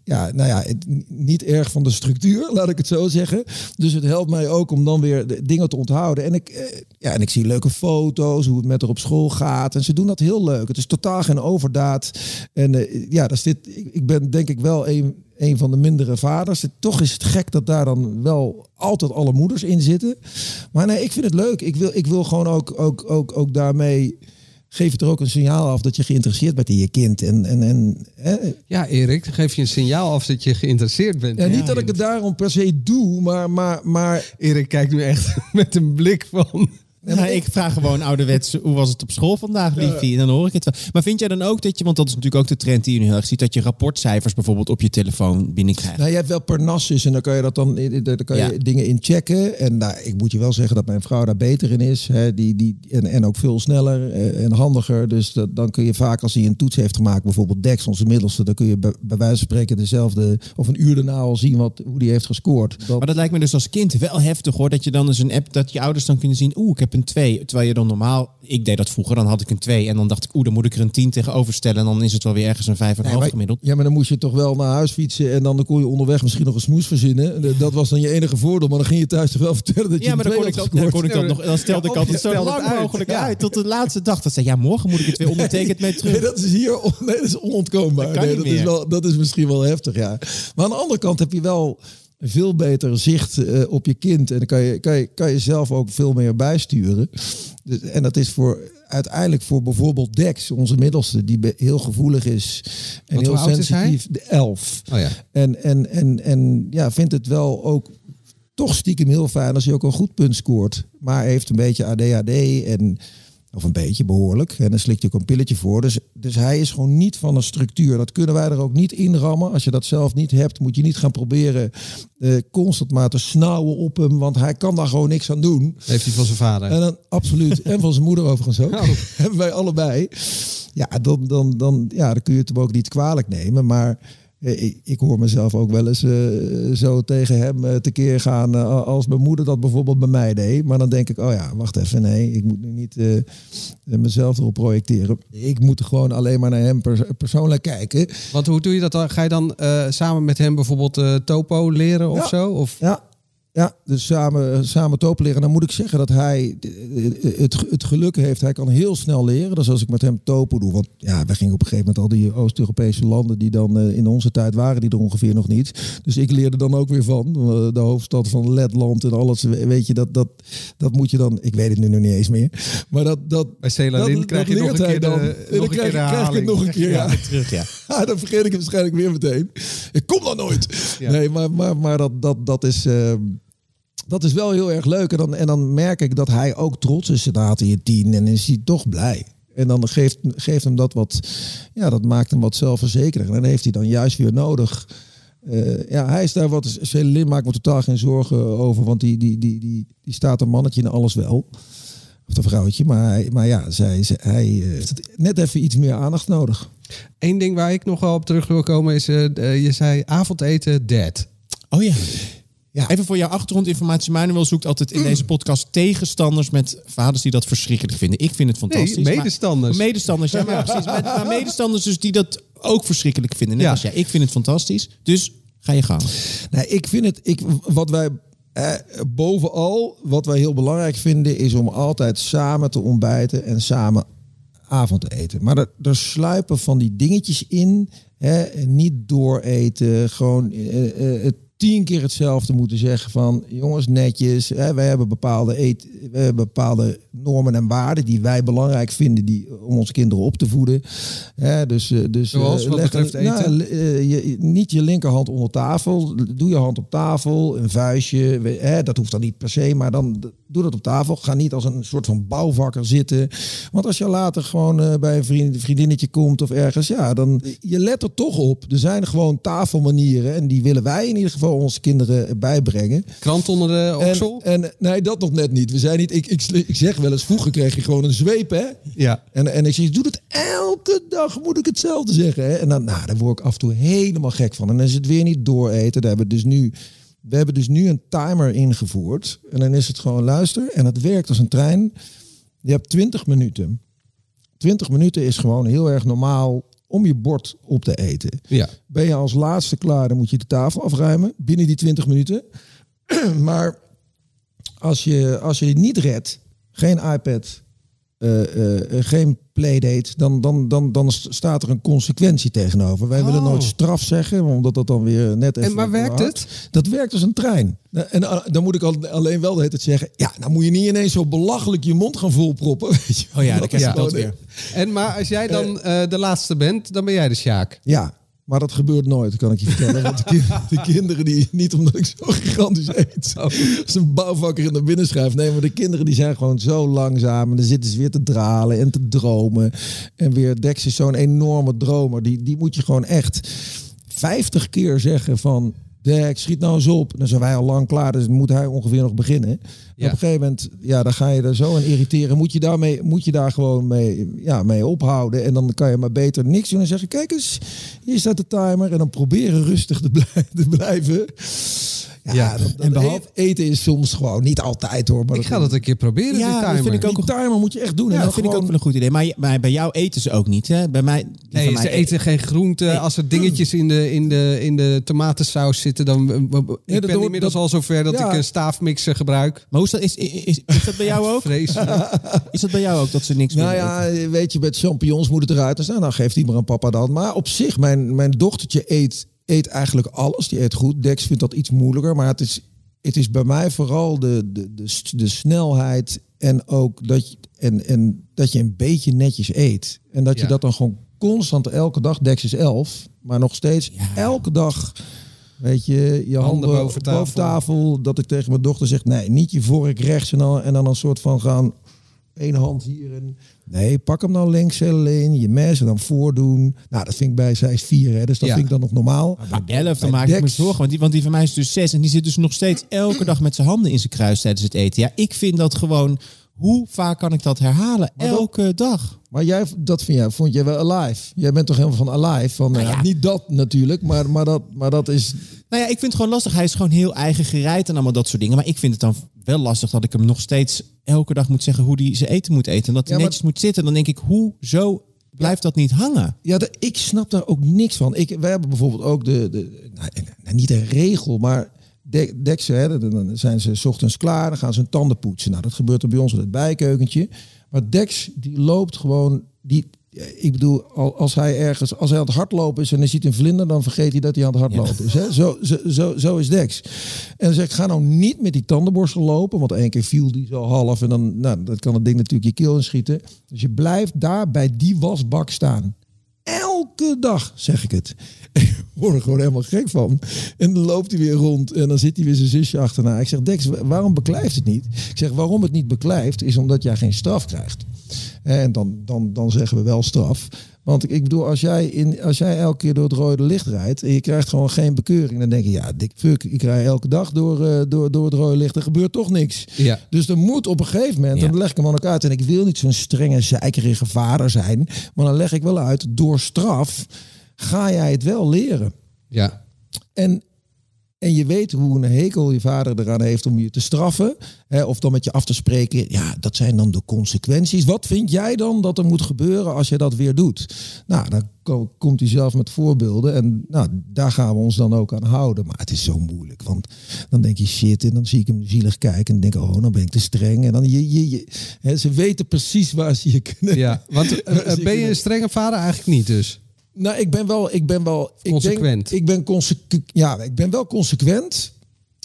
ja, nou ja, niet erg van de structuur, laat ik het zo zeggen. Dus het helpt mij ook om dan weer de dingen te onthouden. En ik, eh, ja, en ik zie leuke foto's, hoe het met haar op school gaat. En ze doen dat heel leuk. Het is totaal geen overdaad. En eh, ja, daar zit, ik, ik ben denk ik wel een, een van de mindere vaders. Toch is het gek dat daar dan wel altijd alle moeders in zitten. Maar nee, ik vind het leuk. Ik wil, ik wil gewoon ook, ook, ook, ook daarmee... Geef je er ook een signaal af dat je geïnteresseerd bent in je kind. En, en, en hè, Ja, Erik, geef je een signaal af dat je geïnteresseerd bent. ja, in niet dat ik het daarom per se doe, maar, maar, maar Erik kijkt nu echt met een blik van... Ja, ik vraag gewoon ouderwets, hoe was het op school vandaag, liefie? En dan hoor ik het wel. Maar vind jij dan ook dat je, want dat is natuurlijk ook de trend die je nu heel erg ziet, dat je rapportcijfers bijvoorbeeld op je telefoon binnenkrijgt? Nou, je hebt wel Parnassus en dan kan je dat dan, daar kan je Ja. dingen in checken. En nou, ik moet je wel zeggen dat mijn vrouw daar beter in is. Hè, die, die, en, en ook veel sneller eh, en handiger. Dus dat, dan kun je vaak als hij een toets heeft gemaakt, bijvoorbeeld Dex, onze middelste, dan kun je bij, bij wijze van spreken dezelfde of een uur daarna al zien wat, hoe die heeft gescoord. Dat, Maar dat lijkt me dus als kind wel heftig hoor. Dat je dan eens een app, dat je ouders dan kunnen zien, oeh, ik heb een 2. Terwijl je dan normaal, ik deed dat vroeger, dan had ik een 2. En dan dacht ik, oeh, dan moet ik er een 10 tegenover stellen. En dan is het wel weer ergens een 5,5 Nee, maar- gemiddeld. Ja, maar dan moest je toch wel naar huis fietsen en dan kon je onderweg misschien nog een smoes verzinnen. En Dat was dan je enige voordeel, maar dan ging je thuis toch wel vertellen dat je Ja, maar dan een kon ik dat, dan kon ik dat nog, dan stelde ik Ja, altijd zo lang uit. mogelijk Ja. uit. Tot de laatste dag. Dat zei, ja, morgen moet ik het weer ondertekend mee terug. Nee, dat is hier on- nee, dat is onontkoombaar. Dat kan nee, niet dat, is meer. wel, dat is misschien wel heftig, ja. Maar aan de andere kant heb je wel veel beter zicht eh, op je kind. En dan kan je, kan, je, kan je zelf ook veel meer bijsturen. Dus, en dat is voor uiteindelijk voor bijvoorbeeld Dex, onze middelste, die heel gevoelig is en Wat, heel sensitief. De elf. Oh ja. En, en, en, en ja, vindt het wel ook toch stiekem heel fijn als hij ook een goed punt scoort. Maar heeft een beetje ADHD en of een beetje behoorlijk. En dan slikt hij ook een pilletje voor. Dus, dus hij is gewoon niet van een structuur. Dat kunnen wij er ook niet inrammen. Als je dat zelf niet hebt, moet je niet gaan proberen eh, constant maar te snauwen op hem. Want hij kan daar gewoon niks aan doen. Heeft hij van zijn vader. En dan absoluut. En van zijn moeder overigens ook. Oh. Hebben wij allebei. Ja, dan, dan, dan, ja, dan kun je het hem ook niet kwalijk nemen. Maar ik, ik hoor mezelf ook wel eens eh, zo tegen hem eh, tekeer gaan. eh, als mijn moeder dat bijvoorbeeld bij mij deed. Maar dan denk ik, oh ja, wacht even. Nee, ik moet nu niet eh, mezelf erop projecteren. Ik moet gewoon alleen maar naar hem pers- persoonlijk kijken. Want hoe doe je dat dan? Ga je dan eh, samen met hem bijvoorbeeld eh, topo leren of Ja. zo? Of? Ja, ja dus samen, samen topen leren. Dan moet ik zeggen dat hij het, het geluk heeft. Hij kan heel snel leren. Dus als ik met hem topo doe. Want ja, wij gingen op een gegeven moment al die Oost-Europese landen die dan eh, in onze tijd waren, die er ongeveer nog niet. Dus ik leerde dan ook weer van. eh, de hoofdstad van Letland en alles. Weet je, dat, dat, dat moet je dan. Ik weet het nu nog niet eens meer. Maar dat. dat Bij krijg dat je nog een keer de, dan. nog En dan een krijg, de ik het nog een keer. Ja. terug, ja. Ah, dan vergeet ik het waarschijnlijk weer meteen. Ik kom dan nooit. Ja. Nee, maar, maar, maar dat, dat, dat is. ehm, dat is wel heel erg leuk. En dan, en dan merk ik dat hij ook trots is. Dan haalt hij een tien en is hij toch blij. En dan geeft, geeft hem dat wat. Ja, dat maakt hem wat zelfverzekerder. En dan heeft hij dan juist weer nodig. Eh, ja, hij is daar wat. Celine maakt me totaal geen zorgen over. Want die, die, die, die, die staat een mannetje in alles wel. Of een vrouwtje. Maar, hij, maar ja, zij, zij- hij heeft het net even iets meer aandacht nodig. Eén ding waar ik nog wel op terug wil komen is, eh, je zei avondeten dead. Oh ja. Ja. Even voor jouw achtergrondinformatie. Manuel zoekt altijd in deze podcast tegenstanders met vaders die dat verschrikkelijk vinden. Ik vind het fantastisch. Nee, maar- medestanders. medestanders, ja, maar precies. Maar, maar medestanders dus die dat ook verschrikkelijk vinden. Net Ja. als jij. Ik vind het fantastisch. Dus ga je gang. Nee, ik vind het, ik, wat wij eh, bovenal, wat wij heel belangrijk vinden, is om altijd samen te ontbijten en samen avondeten. Maar er, er sluipen van die dingetjes in, hè, niet dooreten, gewoon eh, eh, het tien keer hetzelfde moeten zeggen van jongens netjes, hè, wij hebben bepaalde eet, we hebben bepaalde normen en waarden die wij belangrijk vinden die, om onze kinderen op te voeden. Hè, dus, eh, dus, Zoals, eh, wat leg- betreft eten? nou, eh, je, niet je linkerhand onder tafel. Doe je hand op tafel, een vuistje. we- Hè, dat hoeft dan niet per se, maar dan doe dat op tafel. Ga niet als een soort van bouwvakker zitten. Want als je later gewoon eh, bij een vriend, vriendinnetje komt of ergens, ja, dan je let er toch op. Er zijn gewoon tafelmanieren en die willen wij in ieder geval onze kinderen bijbrengen. Krant onder de oksel? En, en nee, dat nog net niet. We zijn niet. Ik, ik, ik zeg wel eens, vroeger kreeg je gewoon een zweep, hè? Ja. En, en ik zeg, doe het elke dag, moet ik hetzelfde zeggen. Hè? En dan, nou, daar word ik af en toe helemaal gek van. En dan is het weer niet dooreten. Daar hebben we dus nu. We hebben dus nu een timer ingevoerd. En dan is het gewoon luister. En het werkt als een trein. Je hebt 20 minuten. 20 minuten is gewoon heel erg normaal om je bord op te eten. Ja. Ben je als laatste klaar, dan moet je de tafel afruimen binnen die 20 minuten. maar als je, als je het niet redt, geen iPad, geen playdate, dan, dan, dan, dan staat er een consequentie tegenover. Wij willen Oh. nooit straf zeggen, omdat dat dan weer net even... En maar werkt hard- het? Dat werkt als een trein. En eh, dan moet ik al- alleen wel de hele tijd zeggen, ja, dan moet je niet ineens zo belachelijk je mond gaan volproppen. Weet je. Oh ja, dan krijg je is dat gewoon- weer. En maar als jij dan eh, de laatste bent, dan ben jij de Sjaak. Ja, maar dat gebeurt nooit, kan ik je vertellen. Want de, de kinderen die, niet omdat ik zo gigantisch eet, als een bouwvakker in naar binnen schuift. Nee, maar de kinderen die zijn gewoon zo langzaam. En dan zitten ze weer te dralen en te dromen. En weer, Dex is zo'n enorme dromer. Die, die moet je gewoon echt 50 keer zeggen van... Dex, schiet nou eens op. Dan zijn wij al lang klaar, dus moet hij ongeveer nog beginnen. Op een gegeven moment, ja, dan ga je er zo aan irriteren. Moet je, daarmee, moet je daar gewoon mee, ja, mee ophouden. En dan kan je maar beter niks doen en zeggen: Kijk eens, hier staat de timer. En dan proberen rustig te, te blijven. Ja, Ja, dat, dat en behalve- eten is soms gewoon niet altijd hoor. Maar Ik ga dat een keer proberen, Ja, die dat timer. vind ik ook Die timer moet je echt doen. Ja, en dat vind ik ook wel een goed idee. Maar, maar bij jou eten ze ook niet, hè? Bij mij... Nee, ze mij eten geen groenten. Als er dingetjes in de, in de, in de tomatensaus zitten, dan... Ik dat ben inmiddels dat- al zover dat Ja. ik een staafmixer gebruik. Maar hoe is dat, is, is, is, is dat bij jou ook? Vreselijk. Is dat bij jou ook, dat ze niks Nou willen ja, eten? weet je, met champignons moet het eruit. Dus nou, dan geeft die maar aan papa dan. Maar op zich, mijn, mijn dochtertje eet, eet eigenlijk alles. Die eet goed. Dex vindt dat iets moeilijker. Maar het is, het is bij mij vooral de, de, de, de snelheid. En ook dat je, en, en dat je een beetje netjes eet. En dat je Ja. dat dan gewoon constant elke dag. Dex is elf. Maar nog steeds elke dag... Weet je, je handen, boven tafel. boven tafel. Dat ik tegen mijn dochter zeg, nee, niet je vork rechts en dan, en dan een soort van gaan één hand hier en nee, pak hem nou links alleen, je mes en dan voordoen. Nou, dat vind ik bij zij is vier, hè, dus dat Ja. vind ik dan nog normaal. Bij elf, dan Bij maak ik me zorgen. Want die, want die van mij is dus zes. En die zit dus nog steeds elke dag met zijn handen in zijn kruis tijdens het eten. Ja, ik vind dat gewoon... Hoe vaak kan ik dat herhalen? Maar dat- elke dag. Maar jij, dat vind jij, vond jij wel alive. Jij bent toch helemaal van alive? Van, Nou ja, ja. niet dat natuurlijk, maar, maar, dat, maar dat is... Nou ja, ik vind het gewoon lastig. Hij is gewoon heel eigen gereid en allemaal dat soort dingen. Maar ik vind het dan wel lastig dat ik hem nog steeds elke dag moet zeggen hoe hij zijn eten moet eten. En dat hij Ja, netjes moet zitten. Dan denk ik, hoezo blijft dat niet hangen? Ja, de- ik snap daar ook niks van. Ik, wij hebben bijvoorbeeld ook de, de nou, nou, niet een regel, maar de, hè, dan- dan zijn ze 's ochtends klaar, dan gaan ze hun tanden poetsen. Nou, dat gebeurt er bij ons in het bijkeukentje. Maar Dex, die loopt gewoon, die, ik bedoel, al- als hij ergens, als hij aan het hardlopen is en hij ziet een vlinder, dan vergeet hij dat hij aan het hardlopen is. Hè? Zo, zo, zo, zo is Dex. En dan zeg ik, ga nou niet met die tandenborstel lopen, want één keer viel die zo half en dan, nou, dat kan het ding natuurlijk je keel inschieten. Dus je blijft daar bij die wasbak staan. Elke dag zeg ik het. Ik word er gewoon helemaal gek van. En dan loopt hij weer rond en dan zit hij weer zijn zusje achterna. Ik zeg, Dex, waarom beklijft het niet? Ik zeg, waarom het niet beklijft is omdat jij geen straf krijgt. En dan, dan, dan zeggen we wel straf. Want ik, ik bedoel, als jij, in, als jij elke keer door het rode licht rijdt en je krijgt gewoon geen bekeuring, dan denk je, ja, dik fuck, ik rij elke dag door, eh, door, door het rode licht, er gebeurt toch niks. Ja. Dus er moet op een gegeven moment, Ja. dan leg ik hem aan elkaar uit. En ik wil niet zo'n strenge, zeikerige vader zijn. Maar dan leg ik wel uit, door straf ga jij het wel leren. Ja. En, en je weet hoe een hekel je vader eraan heeft om je te straffen. Hè, of dan met je af te spreken. Ja, dat zijn dan de consequenties. Wat vind jij dan dat er moet gebeuren als je dat weer doet? Nou, dan ko- komt hij zelf met voorbeelden. En nou, daar gaan we ons dan ook aan houden. Maar het is zo moeilijk. Want dan denk je shit. En dan zie ik hem zielig kijken. En denk ik, oh, dan ben ik te streng. En dan je, je, je, hè, ze weten precies waar ze je kunnen. ja. Want eh, ben je een strenge vader? Eigenlijk niet dus. Nou, ik ben wel, ik ben wel ik Consequent. Denk, ik ben consequent. Ja, ik ben wel consequent.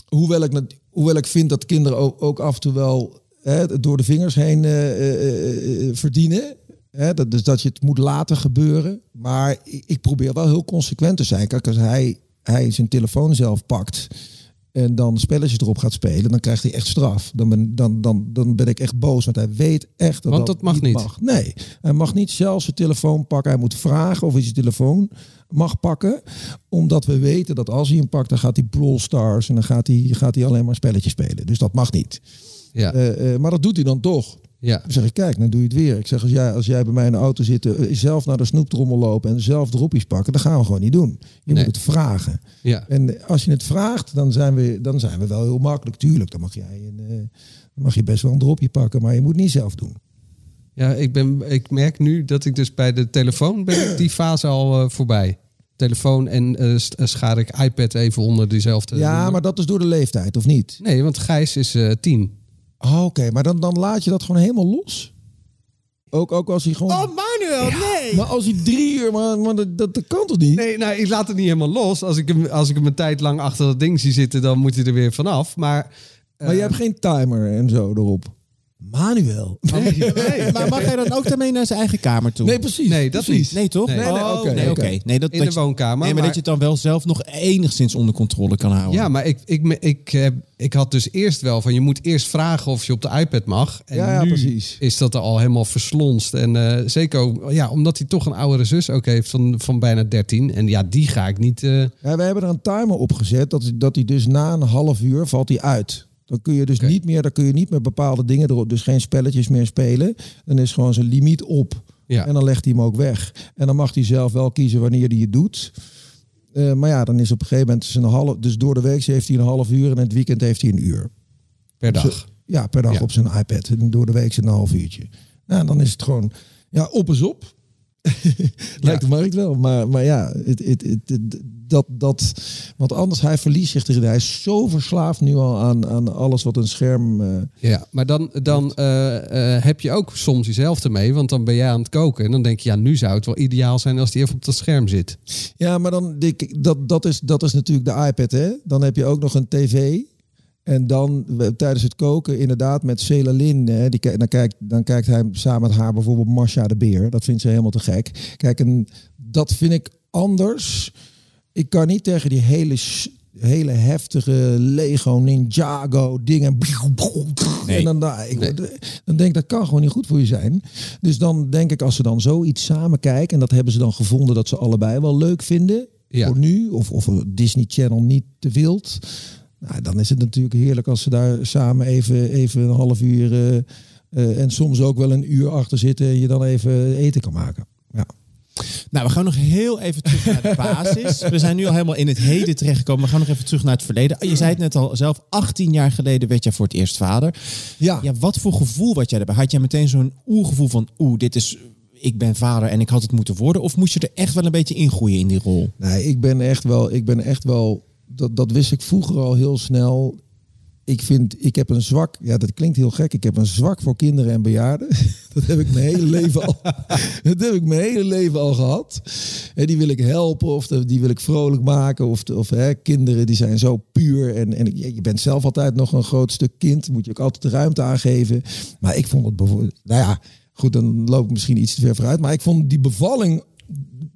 Hoewel ik, hoewel ik vind dat kinderen ook, ook af en toe wel hè, door de vingers heen eh, eh, eh, verdienen. Hè, dat, dus dat je het moet laten gebeuren. Maar ik, ik probeer wel heel consequent te zijn. Kijk, als hij, hij zijn telefoon zelf pakt. En dan spelletjes erop gaat spelen, dan krijgt hij echt straf. Dan ben, dan, dan, dan ben ik echt boos, want hij weet echt dat Want dat mag niet. mag. Nee, hij mag niet zelf zijn telefoon pakken. Hij moet vragen of hij zijn telefoon mag pakken. Omdat we weten dat als hij hem pakt, dan gaat hij Brawl Stars en dan gaat hij, gaat hij alleen maar spelletjes spelen. Dus dat mag niet. Ja, Eh, eh, maar dat doet hij dan toch. Ja. Dan zeg ik, kijk, dan doe je het weer. Ik zeg, als jij, als jij bij mij in de auto zit, eh, zelf naar de snoeptrommel lopen en zelf droppies pakken, dan gaan we gewoon niet doen. Je Nee. moet het vragen. ja. En als je het vraagt, dan zijn we, dan zijn we wel heel makkelijk. Tuurlijk, dan mag jij een, eh, dan mag je best wel een dropje pakken, maar je moet het niet zelf doen. Ja, ik, ben, ik merk nu dat ik dus bij de telefoon ben ik die fase al eh, voorbij. Telefoon en schaar ik iPad even onder diezelfde. ja, maar dat is door de leeftijd, of niet? Nee, want Gijs is tien. Oh, Oké, maar dan, dan laat je dat gewoon helemaal los. Ook, ook als hij gewoon. Oh, Manuel, nee! Maar als hij drie uur, maar, maar dat, dat, dat kan toch niet? Nee, nou, ik laat het niet helemaal los. Als ik hem, als ik hem een tijd lang achter dat ding zie zitten, dan moet hij er weer vanaf. Maar, Maar je hebt geen timer en zo erop. Manuel. Maar mag hij dan ook daarmee naar zijn eigen kamer toe? Nee, precies. Nee, dat precies. niet. Nee, toch? Nee. Nee, nee, Oh, oké, nee. Nee, dat, in dat de je- woonkamer. Nee, maar, dat je het dan wel zelf nog enigszins onder controle kan houden. Ja, maar ik, ik, ik, ik, heb- ik had dus eerst wel van je moet eerst vragen of je op de iPad mag. En Ja, ja, nu precies. is dat er al helemaal verslonst. En eh, zeker ook, ja, omdat hij toch een oudere zus ook heeft van, van bijna 13. En ja, die ga ik niet. eh, Ja, we hebben er een timer op gezet dat, dat hij dus na een half uur valt hij uit. Dan kun je dus niet meer, dan kun je niet meer bepaalde dingen erop, dus geen spelletjes meer spelen. Dan is gewoon zijn limiet op. ja. En dan legt hij hem ook weg. En dan mag hij zelf wel kiezen wanneer hij het doet. Eh, maar ja, dan is op een gegeven moment zijn half, dus door de week heeft hij een half uur en in het weekend heeft hij een uur. per dag. Ja, per dag Ja. op zijn iPad. En door de week zijn een half uurtje. Nou, dan is het gewoon, ja, op is op. Lijkt de markt wel. Maar, maar ja, het, het, het, dat, dat, want anders hij verliest zich erin. Hij is zo verslaafd nu al aan, aan alles wat een scherm... eh, Ja, maar dan, dan eh, eh, heb je ook soms jezelf ermee. Want dan ben jij aan het koken. En dan denk je, ja, nu zou het wel ideaal zijn als die even op dat scherm zit. Ja, maar dan denk ik, dat, dat, is, dat is natuurlijk de iPad, hè? Dan heb je ook nog een tv. En dan tijdens het koken, inderdaad, met Celalin. Die, dan, kijkt, dan kijkt hij samen met haar bijvoorbeeld Masha de Beer. Dat vindt ze helemaal te gek. Kijk, en dat vind ik anders. Ik kan niet tegen die hele, hele heftige Lego Ninjago dingen. En dan, nou, ik, dan denk ik, dat kan gewoon niet goed voor je zijn. Dus dan denk ik, als ze dan zoiets samen kijken... en dat hebben ze dan gevonden dat ze allebei wel leuk vinden... Ja. voor nu, of, of Disney Channel niet te wild... Nou, dan is het natuurlijk heerlijk als ze daar samen even, even een half uur... eh, eh, en soms ook wel een uur achter zitten... en je dan even eten kan maken. Ja. Nou, we gaan nog heel even terug naar de basis. We zijn nu al helemaal in het heden terechtgekomen. We gaan nog even terug naar het verleden. Je zei het net al zelf, 18 jaar geleden werd jij voor het eerst vader. Ja. Ja, wat voor gevoel wat jij erbij? Had jij meteen zo'n oergevoel van, oeh, dit is, ik ben vader en ik had het moeten worden? Of moest je er echt wel een beetje ingroeien in die rol? Nee, ik ben echt wel, ik ben echt wel, dat, dat wist ik vroeger al heel snel. Ik vind, ik heb een zwak, ja dat klinkt heel gek, ik heb een zwak voor kinderen en bejaarden. Dat heb ik mijn hele leven al, dat heb ik mijn hele leven al gehad. En die wil ik helpen of die wil ik vrolijk maken. Of, of hè, kinderen die zijn zo puur. En, en je bent zelf altijd nog een groot stuk kind, moet je ook altijd de ruimte aangeven. Maar ik vond het bijvoorbeeld, nou ja, goed dan loop ik misschien iets te ver vooruit. Maar ik vond die bevalling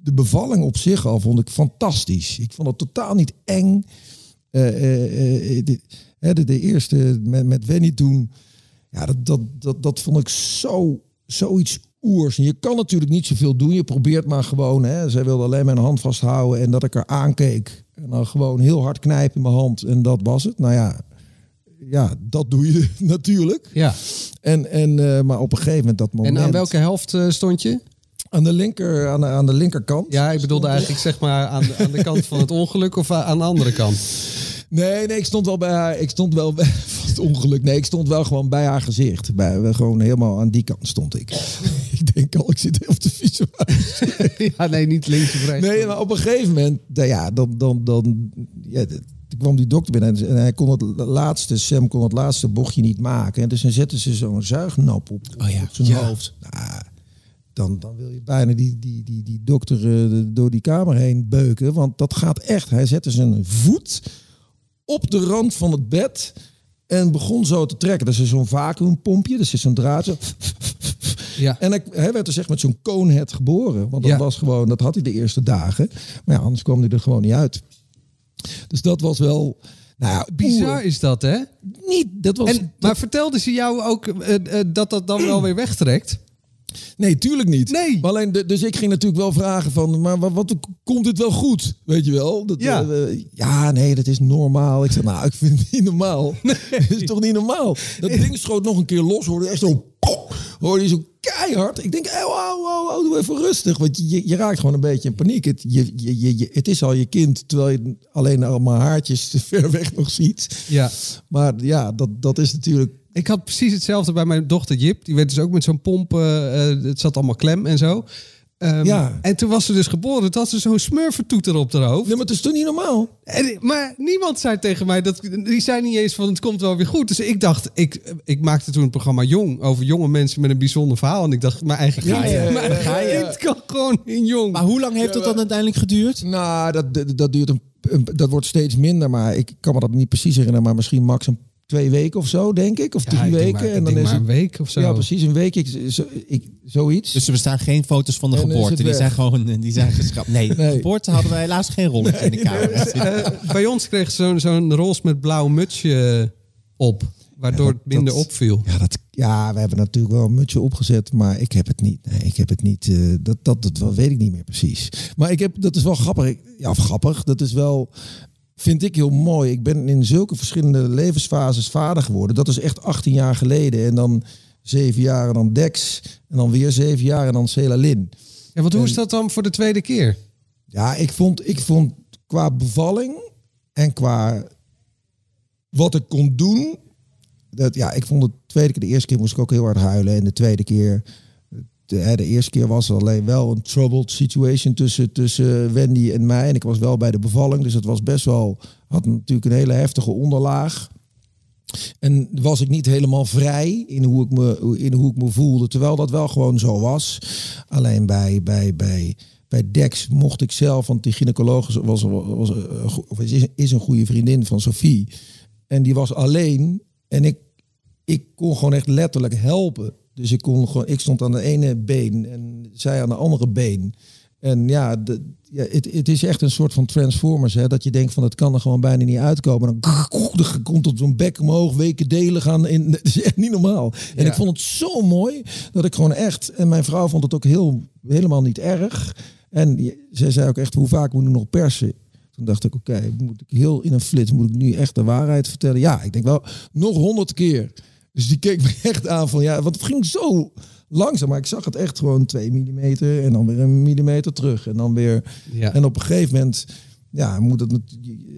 de bevalling op zich al vond ik fantastisch. Ik vond het totaal niet eng. Eh, de, de, eerste met, met Wenny toen. Ja, dat, dat, dat, dat vond ik zo, zoiets oers. En je kan natuurlijk niet zoveel doen. Je probeert maar gewoon. Hè, zij wilde alleen mijn hand vasthouden en dat ik haar aankeek. En dan gewoon heel hard knijpen in mijn hand. En dat was het. Nou ja, ja dat doe je natuurlijk. Ja. En, en, maar op een gegeven moment dat moment... En aan welke helft stond je? Aan de, linker, aan, de, aan de linkerkant. Ja, ik bedoelde eigenlijk zeg maar aan de, aan de kant van het ongeluk of aan de andere kant. Nee, nee, ik stond wel bij haar. Ik stond wel bij het ongeluk. Nee, ik stond wel gewoon bij haar gezicht. Bij, gewoon helemaal aan die kant stond ik. ik denk al, ik zit heel te visualiseren. ja, nee, niet links of rechts. Nee, maar op een gegeven moment, nou ja, dan, dan, dan ja, kwam die dokter binnen en hij kon het laatste, Sam kon het laatste bochtje niet maken. En dus dan zetten ze zo'n zuignap op, Oh ja, op zijn ja. hoofd. Nou, dan, dan wil je bijna die, die, die, die dokter eh, door die kamer heen beuken. Want dat gaat echt. Hij zette zijn voet op de rand van het bed en begon zo te trekken. Dat is zo'n vacuümpompje, dus is zo'n draad. Zo. Ja. En hij, werd dus echt met zo'n conehead geboren. Want dat Ja. was gewoon, dat had hij de eerste dagen. Maar ja, anders kwam hij er gewoon niet uit. Dus dat was wel. Nou ja, Bizar oer- is dat, hè? Niet, dat was... En, maar vertelde ze jou ook eh, eh, dat dat dan wel weer wegtrekt? Nee, tuurlijk niet. Nee. Maar alleen, dus ik ging natuurlijk wel vragen van, maar wat, wat komt dit wel goed? Weet je wel? Dat, Ja. eh, eh, ja, nee, dat is normaal. Ik zeg, nou, ik vind het niet normaal. Dat is toch niet normaal? Dat ding schoot nog een keer los, hoorde echt zo, hoorde je zo keihard. Ik denk, oh, oh, oh, oh, doe even rustig. Want je, je, je raakt gewoon een beetje in paniek. Het, je, je, het is al je kind, terwijl je alleen allemaal haartjes ver weg nog ziet. Ja. Maar ja, dat, dat is natuurlijk... Ik had precies hetzelfde bij mijn dochter Jip. Die werd dus ook met zo'n pomp. eh, eh, het zat allemaal klem en zo. Ehm, Ja. En toen was ze dus geboren. Toen had ze zo'n smurfentoeter op haar hoofd. Nee, maar het is toch niet normaal? En, maar niemand zei tegen mij dat. Die zei niet eens van het komt wel weer goed. Dus ik dacht, ik, ik maakte toen het programma Jong over jonge mensen met een bijzonder verhaal. En ik dacht, mijn eigen kind, mijn eigen ga je- kind kan gewoon in Jong. Maar hoe lang heeft dat dan uiteindelijk geduurd? Nou, dat, dat, dat duurt een, een- dat wordt steeds minder, maar ik kan me dat niet precies herinneren, maar misschien max een twee weken of zo, denk ik, of Ja, drie ik weken. maar- en dan is het een week of zo. Ja, precies een week. Ik, zo, ik, zoiets. Dus er bestaan geen foto's van de En geboorte. Die weg. zijn gewoon die zijn geschrapt. Nee, de Nee. geboorte hadden wij helaas geen rolletje in de kamer. Eh, bij ons kreeg ze zo'n zo'n roze met blauw mutsje op. Waardoor Ja, het minder dat- opviel. Ja, dat, ja, we hebben natuurlijk wel een mutsje opgezet, maar ik heb het niet. Nee, ik heb het niet. eh, dat, dat, dat wel- weet ik niet meer precies. Maar ik heb, dat is wel grappig. Ja, of grappig. Dat is wel, vind ik heel mooi. Ik ben in zulke verschillende levensfases vader geworden. Dat is echt 18 jaar geleden. En dan zeven jaar en dan Dex. En dan weer zeven jaar en dan Celalin. Ja, want hoe is dat dan voor de tweede keer? Ja, ik vond, ik vond qua bevalling en qua wat ik kon doen. Dat, ja, ik vond de tweede keer, de eerste keer moest ik ook heel hard huilen. En de tweede keer, de, eerste keer was er alleen wel een troubled situation tussen, tussen Wendy en mij. En ik was wel bij de bevalling, dus het was best wel, had natuurlijk een hele heftige onderlaag. En was ik niet helemaal vrij in hoe ik me, in hoe ik me voelde. Terwijl dat wel gewoon zo was. Alleen bij, bij, bij, bij Dex mocht ik zelf, want die gynaecoloog was, was, was, is, is een goede vriendin van Sophie. En die was alleen. En ik, ik kon gewoon echt letterlijk helpen. Dus ik, kon gewoon, ik stond aan de ene been en zij aan de andere been. En ja, de, ja het, het is echt een soort van Transformers. Hè, dat je denkt van het kan er gewoon bijna niet uitkomen. Dan, dan komt op zo'n bek omhoog, weken delen gaan. In, dat is echt niet normaal. En Ja. ik vond het zo mooi dat ik gewoon echt... En mijn vrouw vond het ook heel, helemaal niet erg. En zij zei ook echt, hoe vaak moet ik nog persen? Toen dacht ik, oké, moet ik heel in een flits, moet ik nu echt de waarheid vertellen? Ja, ik denk wel nog honderd keer. Dus die keek me echt aan van, ja, want het ging zo langzaam. Maar ik zag het echt gewoon twee millimeter en dan weer een millimeter terug. En dan weer... Ja. En op een gegeven moment, ja, moet het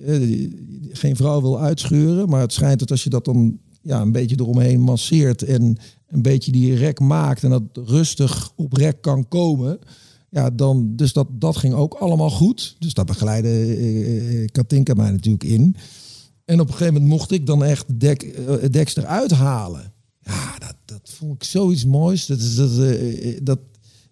eh, geen vrouw wil uitscheuren, maar het schijnt dat als je dat dan ja, een beetje eromheen masseert en een beetje die rek maakt en dat rustig op rek kan komen, ja, dan dus dat dat ging ook allemaal goed. Dus dat begeleidde eh, eh, Katinka mij natuurlijk in. En op een gegeven moment mocht ik dan echt dek, eh, Dex eruit halen. Ja, dat, dat vond ik zoiets moois. Dat is dat, eh, eh, dat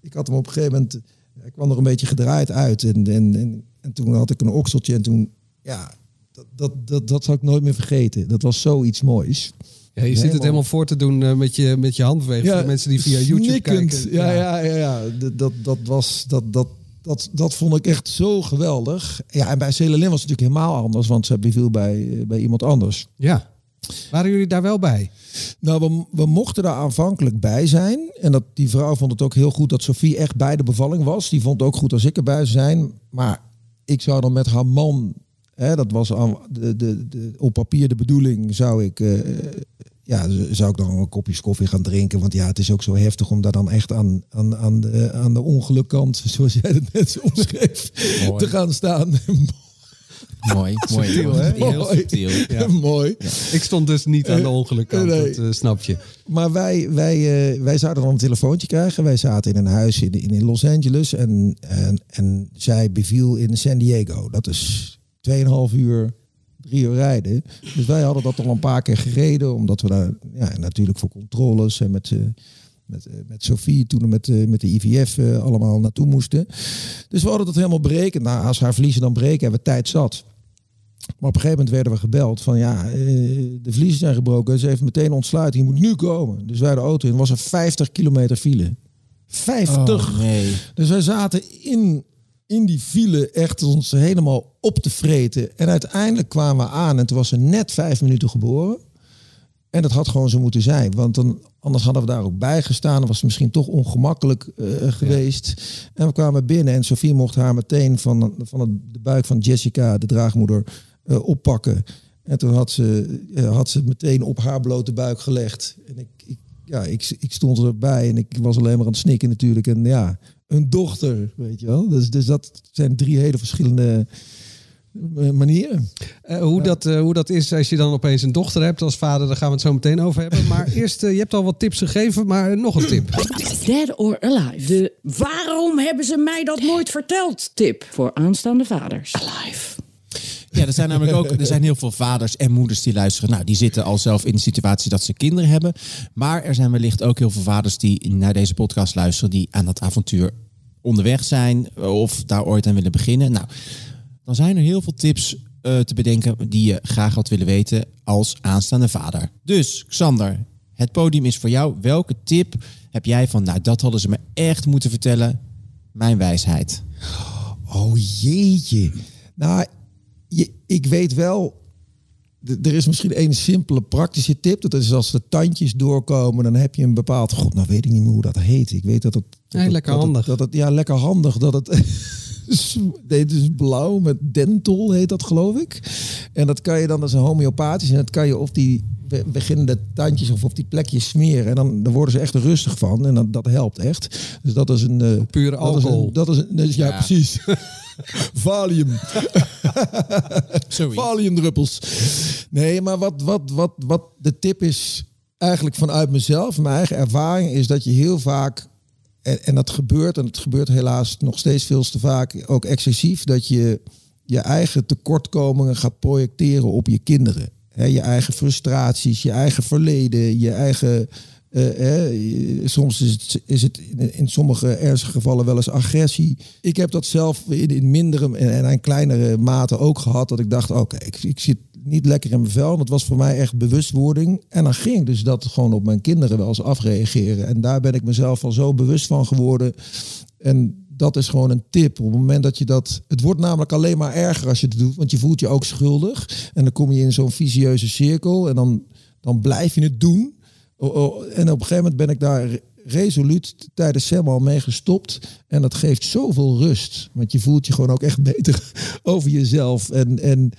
ik had hem op een gegeven moment, hij kwam er een beetje gedraaid uit en, en, en, en toen had ik een okseltje en toen, ja, dat, dat, dat, dat zal ik nooit meer vergeten. Dat was zoiets moois. Ja, je zit het Helemaal- voor te doen eh, met, je, met je handbeweging. de mensen die via YouTube snikkend. kijken. Ja, ja, ja, ja. Dat, dat, dat was dat, dat, dat, dat vond ik echt zo geweldig. Ja, en bij Celalin was het natuurlijk helemaal anders, want ze beviel bij, eh, bij iemand anders. Ja. Waren jullie daar wel bij? Nou, we, we mochten daar aanvankelijk bij zijn. En dat, die vrouw vond het ook heel goed dat Sophie echt bij de bevalling was. Die vond het ook goed als ik erbij zou zijn. Maar ik zou dan met haar man, hè, dat was aan, de, de, de, op papier de bedoeling, zou ik, eh, ja, zou ik dan een kopje koffie gaan drinken. Want ja, het is ook zo heftig om daar dan echt aan, aan, aan, de, aan de ongelukkant, zoals jij het net zo omschreef, Mooi. te gaan staan. Mooi, mooi. Subtiel, hè? Heel Mooi. subtiel. Ja. Mooi. Ik stond dus niet aan de ongelukkant, nee. dat eh, snap je. Maar wij, wij, eh, wij zouden dan een telefoontje krijgen. Wij zaten in een huis in, in, in Los Angeles en, en, en zij beviel in San Diego. Dat is 2,5 uur, drie uur rijden. Dus wij hadden dat al een paar keer gereden, omdat we daar ja, natuurlijk voor controles en met, eh, met, eh, met Sophie toen met, eh, met de IVF allemaal naartoe moesten. Dus we hadden dat helemaal berekend. Nou, als haar vliezen dan breken, hebben we tijd zat. Maar op een gegeven moment werden we gebeld van ja, de vliezen zijn gebroken. Ze heeft meteen ontsluiting, je moet nu komen. Dus wij de auto in, was er 50 kilometer file. 50! Oh, nee. Dus wij zaten in, in die file echt ons helemaal op te vreten. En uiteindelijk kwamen we aan en toen was ze net vijf minuten geboren. En dat had gewoon zo moeten zijn. Want dan, anders hadden we daar ook bij gestaan. Dan was het misschien toch ongemakkelijk eh, geweest. En we kwamen binnen en Sofie mocht haar meteen van, van het, de buik van Jessica, de draagmoeder, eh, oppakken. En toen had ze, eh, had ze het meteen op haar blote buik gelegd. En ik, ik, ja, ik, ik stond erbij en ik was alleen maar aan het snikken natuurlijk. En ja, een dochter, weet je wel. Dus, dus dat zijn drie hele verschillende eh, manieren. Eh, hoe, dat, eh, hoe dat is als je dan opeens een dochter hebt als vader, daar gaan we het zo meteen over hebben. Maar eerst, je hebt al wat tips gegeven, maar nog een tip. Dead or Alive. De waarom hebben ze mij dat nooit verteld tip voor aanstaande vaders. Alive. Ja, er zijn namelijk ook er zijn heel veel vaders en moeders die luisteren. Nou, die zitten al zelf in de situatie dat ze kinderen hebben. Maar er zijn wellicht ook heel veel vaders die naar deze podcast luisteren, die aan dat avontuur onderweg zijn of daar ooit aan willen beginnen. Nou, dan zijn er heel veel tips eh, te bedenken die je graag had willen weten als aanstaande vader. Dus, Xander, het podium is voor jou. Welke tip heb jij van, nou, dat hadden ze me echt moeten vertellen? Mijn wijsheid. Oh jeetje. Nou, je, ik weet wel. Er is misschien één simpele praktische tip. Dat is als de tandjes doorkomen, dan heb je een bepaald. God, nou weet ik niet meer hoe dat heet. Ik weet dat het. dat lekker dat handig. dat het, ja, lekker handig. Dat het. Het is blauw met dentol heet dat geloof ik. En dat kan je dan, is een homeopathisch. En dat kan je op die be- beginnende tandjes of op die plekjes smeren. En dan, dan worden ze echt rustig van. En dan, dat helpt echt. Dus dat is een... eh, Pure dat is een- alcohol. Dat is een, dus ja, Ja. precies. Valium. Valiumdruppels. Nee, maar wat, wat, wat, wat de tip is, eigenlijk vanuit mezelf, mijn eigen ervaring, is dat je heel vaak, en, en dat gebeurt, en het gebeurt helaas nog steeds veel te vaak, ook excessief, dat je je eigen tekortkomingen gaat projecteren op je kinderen. Hè, je eigen frustraties, je eigen verleden, je eigen. eh, je- soms is het, is het in, sommige ernstige gevallen wel eens agressie. Ik heb dat zelf in, in mindere en, en in kleinere mate ook gehad. Dat ik dacht, oké, ik, ik zit niet lekker in mijn vel. Dat was voor mij echt bewustwording. En dan ging ik dus dat gewoon op mijn kinderen wel eens afreageren. En daar ben ik mezelf al zo bewust van geworden. En dat is gewoon een tip. Op het moment dat je dat. Het wordt namelijk alleen maar erger als je het doet. Want je voelt je ook schuldig. En dan kom je in zo'n visieuze cirkel. En dan, dan blijf je het doen. Oh, oh, En op een gegeven moment ben ik daar re- resoluut tijdens Sam mee gestopt. En dat geeft zoveel rust. Want je voelt je gewoon ook echt beter over jezelf. En, en,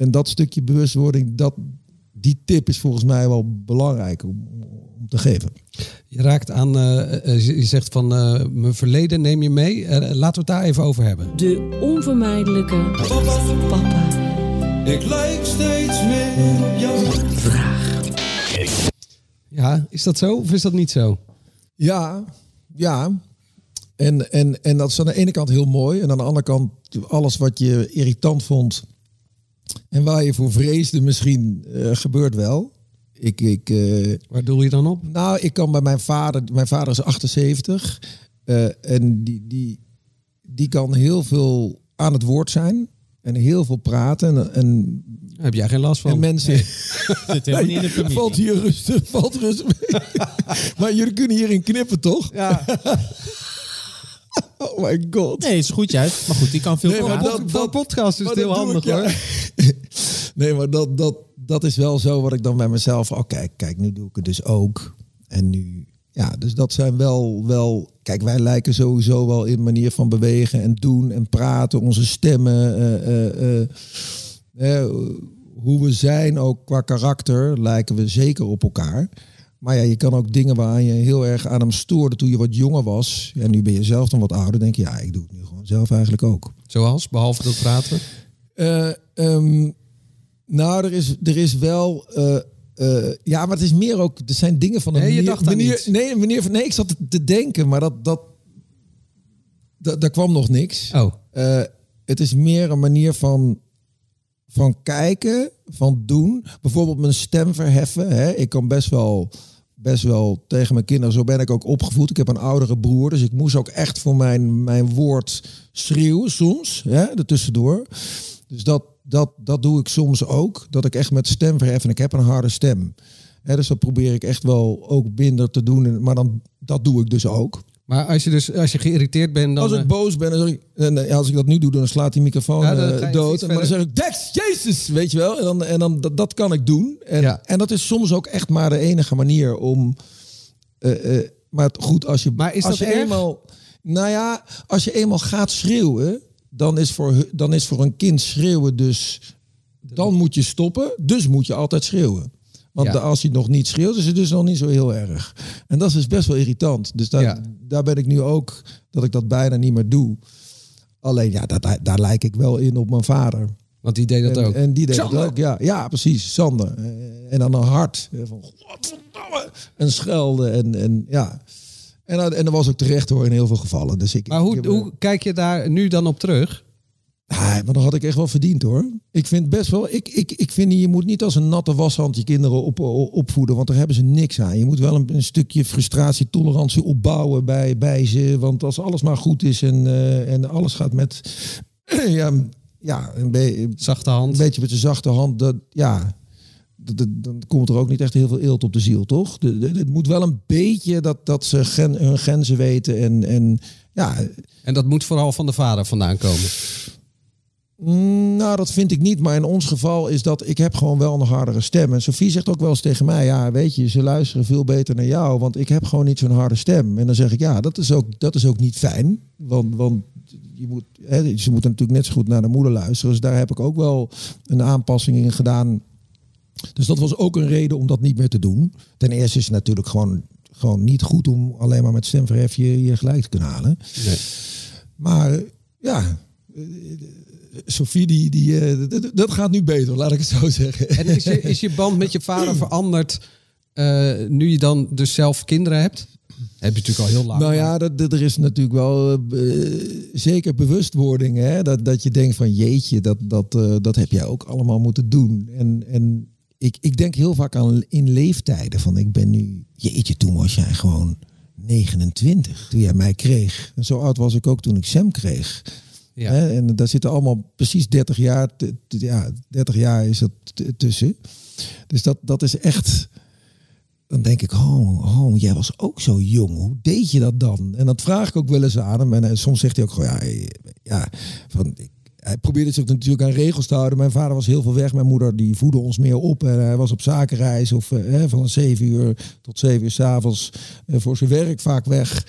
en dat stukje bewustwording, dat, die tip is volgens mij wel belangrijk om, om te geven. Je raakt aan, eh, eh, je zegt van eh, mijn verleden neem je mee. Eh, laten we het daar even over hebben. De onvermijdelijke papa Ik lijk steeds meer op jou. vraag. Ja, is dat zo of is dat niet zo? Ja, ja. En, en, en dat is aan de ene kant heel mooi. En aan de andere kant alles wat je irritant vond. En waar je voor vreesde misschien eh, gebeurt wel. Ik, ik, eh, Waar doel je dan op? nou, ik kan bij mijn vader. Mijn vader is 78. eh, en die, die, die kan heel veel aan het woord zijn. En heel veel praten. En, en, heb jij geen last van. en mensen... Zit helemaal niet in de familie. Valt hier rustig, valt rustig mee. maar jullie kunnen hierin knippen, toch? Ja, Oh my god. Nee, is goed juist. Maar goed, die kan veel Nee, maar praten. dat- dat, dat podcast is het heel handig ik, hoor. ja. nee, maar dat, dat, dat is wel zo wat ik dan bij mezelf... Oh, kijk, kijk, nu doe ik het dus ook. En nu... Ja, dus dat zijn wel, wel... Kijk, wij lijken sowieso wel in manier van bewegen en doen en praten. Onze stemmen. eh, eh, eh, eh, hoe we zijn, ook qua karakter, lijken we zeker op elkaar. Maar ja, je kan ook dingen waar je heel erg aan hem stoorde toen je wat jonger was. En nu ben je zelf dan wat ouder. denk je, ja, ik doe het nu gewoon zelf eigenlijk ook. Zoals, behalve dat praten. Eh, ehm, nou, er is, er is wel. eh, eh, ja, maar het is meer ook. Er zijn dingen van een Nee, je manier. dacht manier nee, manier van. Nee, ik zat te, denken, maar dat. dat, dat daar kwam nog niks. Oh, het is meer een manier van. Van kijken, van doen. Bijvoorbeeld mijn stem verheffen. Hè. Ik kan best wel, best wel tegen mijn kinderen. Zo ben ik ook opgevoed. Ik heb een oudere broer. Dus ik moest ook echt voor mijn, mijn woord schreeuwen soms. Hè, ertussendoor. Dus dat, dat, dat doe ik soms ook. Dat ik echt met stem verhef. En ik heb een harde stem. Hè, dus dat probeer ik echt wel ook minder te doen. En- Maar dan, dat doe ik dus ook. Maar als je dus als je geïrriteerd bent, dan... Als ik eh, boos ben, dan zeg ik, en, eh, als ik dat nu doe, dan slaat die microfoon Ja, dan eh, dood. En maar dan zeg ik, Dex, Jezus, weet je wel. En dan, en dan dat, dat kan ik doen. En, Ja. en dat is soms ook echt maar de enige manier om. maar goed, als je. Maar is als dat je erg? eenmaal. Nou ja, als je eenmaal gaat schreeuwen, dan is voor, dan is voor een kind schreeuwen dus. Dan moet je stoppen, dus moet je altijd schreeuwen. Want Ja. als je nog niet schreeuwt, is het dus nog niet zo heel erg. En dat is dus best wel irritant. Dus daar, Ja. daar ben ik nu ook, dat ik dat bijna niet meer doe. Alleen ja, dat, daar lijk ik wel in op mijn vader. Want die deed dat en, ook. En die deed Sander. dat ook, ja. Ja, precies, Sander. Eh, En dan een hart. eh, Van, godverdomme. En schelden en, en ja. En, dat- en dat was ook terecht hoor in heel veel gevallen. Dus ik, Maar ik hoe, heb- hoe kijk je daar nu dan op terug? Ah, maar dat had ik echt wel verdiend hoor. Ik vind best wel, ik, ik, ik vind je moet niet als een natte washand je kinderen op, op- opvoeden, want daar hebben ze niks aan. Je moet wel een, een stukje frustratie, tolerantie opbouwen bij, bij ze. Want als alles maar goed is en, eh, en alles gaat met, ja, ja een, be- Zachte hand. een beetje met een zachte hand, dat, ja, dan komt er ook niet echt heel veel eelt op de ziel, toch? De- de- Het moet wel een beetje dat, dat ze gen, hun grenzen weten en, en ja, En dat moet vooral van de vader vandaan komen. Nou, dat vind ik niet. Maar in ons geval is dat ik heb gewoon wel een hardere stem. En Sophie zegt ook wel eens tegen mij: Ja, weet je, ze luisteren veel beter naar jou. Want ik heb gewoon niet zo'n harde stem. En dan zeg ik: Ja, dat is ook, dat is ook niet fijn. Want, want je moet, hè, ze moeten natuurlijk net zo goed naar de moeder luisteren. Dus daar heb ik ook wel een aanpassing in gedaan. Dus dat was ook een reden om dat niet meer te doen. Ten eerste is het natuurlijk gewoon, gewoon niet goed om alleen maar met stemverhef je, je gelijk te kunnen halen. Nee. Maar ja, Sophie, die, die, eh, dat gaat nu beter, laat ik het zo zeggen. En is je, is je band met je vader veranderd eh, nu je dan dus zelf kinderen hebt? Heb je natuurlijk al heel lang. Nou ja, dat, dat- er is natuurlijk wel eh, zeker bewustwording. Hè? Dat, dat je denkt van jeetje, dat, dat, dat heb jij ook allemaal moeten doen. En, en ik, ik denk heel vaak aan in leeftijden van ik ben nu, jeetje, toen was jij gewoon 29 toen jij mij kreeg. En zo oud was ik ook toen ik Sam kreeg. En daar zitten allemaal precies 30 jaar, ja, 30 jaar is dat tussen. Dus dat, dat is echt. Dan denk ik, oh, oh, jij was ook zo jong. Hoe deed je dat dan? En dat vraag ik ook wel eens aan hem. En soms zegt hij ook ja, eh, ja van, ik- hij probeerde zich natuurlijk aan regels te houden. Mijn vader was heel veel weg. Mijn moeder die voedde ons meer op. En hij was op zakenreis of eh, van zeven uur tot zeven uur s'avonds uh, voor zijn werk vaak weg.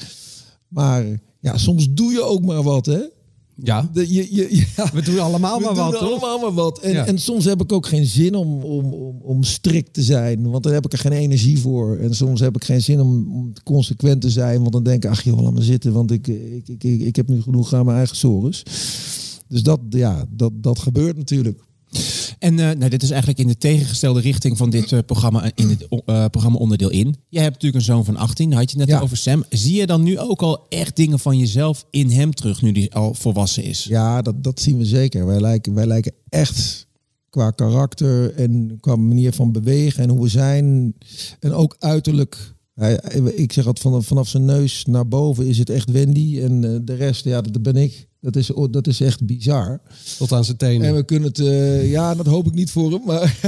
Maar ja, soms doe je ook maar wat, hè? Ja, De- je, je, ja. we doen allemaal We maar doen wat, toch? allemaal maar wat. En, Ja. en soms heb ik ook geen zin om, om, om, om strikt te zijn. Want daar heb ik er geen energie voor. En soms heb ik geen zin om, om consequent te zijn. Want dan denk ik, ach joh, laat me zitten. Want ik, ik, ik, ik, ik heb nu genoeg aan mijn eigen sores. Dus dat, ja, dat, dat gebeurt natuurlijk. En eh, nou, dit is eigenlijk in de tegengestelde richting van dit eh, programma, in dit eh, programma onderdeel in. Je hebt natuurlijk een zoon van 18, daar had je het net Ja. over Sam. Zie je dan nu ook al echt dingen van jezelf in hem terug, nu die al volwassen is? Ja, dat, dat zien we zeker. Wij lijken, wij lijken echt qua karakter en qua manier van bewegen en hoe we zijn. En ook uiterlijk. Hij, ik zeg altijd vanaf, vanaf zijn neus naar boven is het echt Wendy. En eh, de rest, ja, dat ben ik. Dat is, dat is echt bizar. Tot aan zijn tenen. En we kunnen het, eh, ja, dat hoop ik niet voor hem, maar,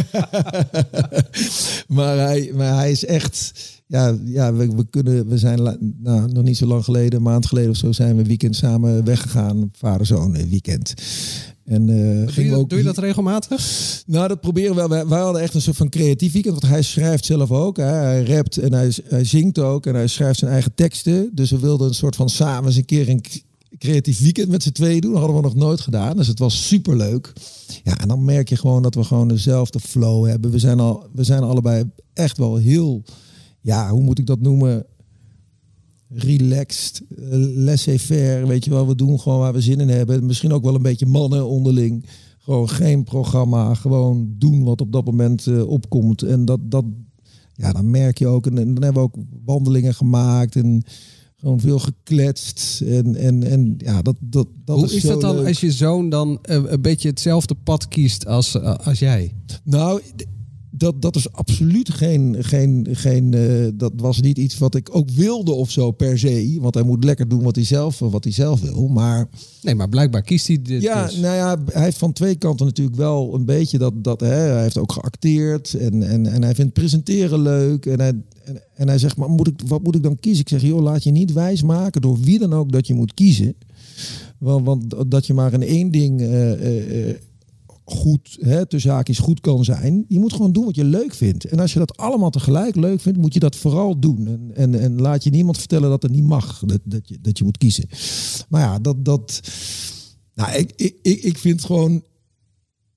maar, hij, maar hij is echt, ja, ja we, we kunnen, we zijn nou, nog niet zo lang geleden, een maand geleden of zo, zijn we weekend samen weggegaan, vader-zoon weekend. En eh, Doe je, ook doe je dat regelmatig? nou, dat proberen we wel. Wij, wij hadden echt een soort van creatief weekend. Want hij schrijft zelf ook. Hè. Hij rapt en hij, hij zingt ook. En hij schrijft zijn eigen teksten. Dus we wilden een soort van samen eens een keer een creatief weekend met z'n tweeën doen. Dat hadden we nog nooit gedaan. Dus het was super leuk. Ja, en dan merk je gewoon dat we gewoon dezelfde flow hebben. We zijn, al, we zijn allebei echt wel heel... Ja, hoe moet ik dat noemen? relaxed, eh, laissez-faire, weet je wel. We doen gewoon waar we zin in hebben. Misschien ook wel een beetje mannen onderling. Gewoon geen programma, gewoon doen wat op dat moment eh, opkomt. En dat, dat, ja, dan merk je ook. En, en dan hebben we ook wandelingen gemaakt en gewoon veel gekletst. En, en, en ja, dat, dat, dat Hoe is, dat dan leuk. als je zoon dan eh, een beetje hetzelfde pad kiest als, eh, als jij? Nou, dat, dat is absoluut geen. geen, geen eh, dat was niet iets wat ik ook wilde of zo per se. Want hij moet lekker doen wat hij zelf, wat hij zelf wil. Maar Nee, maar blijkbaar kiest hij dit ja, dus. nou ja, hij heeft van twee kanten natuurlijk wel een beetje dat. dat hè, hij heeft ook geacteerd en, en, en hij vindt presenteren leuk. En hij, en, en hij zegt, maar moet ik, wat moet ik dan kiezen? Ik zeg, joh, laat je niet wijs maken door wie dan ook dat je moet kiezen. Want, want dat je maar in één ding eh, eh, goed, hè, tussen haakjes goed kan zijn. Je moet gewoon doen wat je leuk vindt. En als je dat allemaal tegelijk leuk vindt, moet je dat vooral doen. En, en, en laat je niemand vertellen dat het niet mag, dat, dat, je, dat je moet kiezen. Maar ja, dat... dat nou, ik, ik, ik vind gewoon...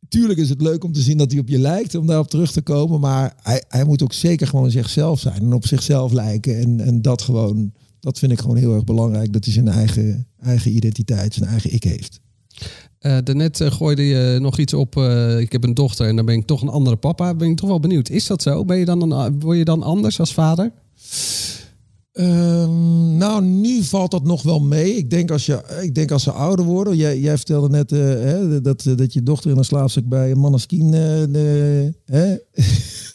Tuurlijk is het leuk om te zien dat hij op je lijkt, om daarop terug te komen. Maar hij, hij moet ook zeker gewoon zichzelf zijn en op zichzelf lijken. En, en dat gewoon, dat vind ik gewoon heel erg belangrijk. Dat hij zijn eigen, eigen identiteit, zijn eigen ik heeft. Eh, daarnet eh, gooide je nog iets op. eh, ik heb een dochter en dan ben ik toch een andere papa. Ben ik toch wel benieuwd. Is dat zo? Ben je dan een, word je dan anders als vader? Ehm, nou, nu valt dat nog wel mee. Ik denk als, je, ik denk als ze ouder worden. Jij, jij vertelde net eh, hè, dat, dat je dochter in een slaapzak bij een Maneskin... eh, hè? Ja,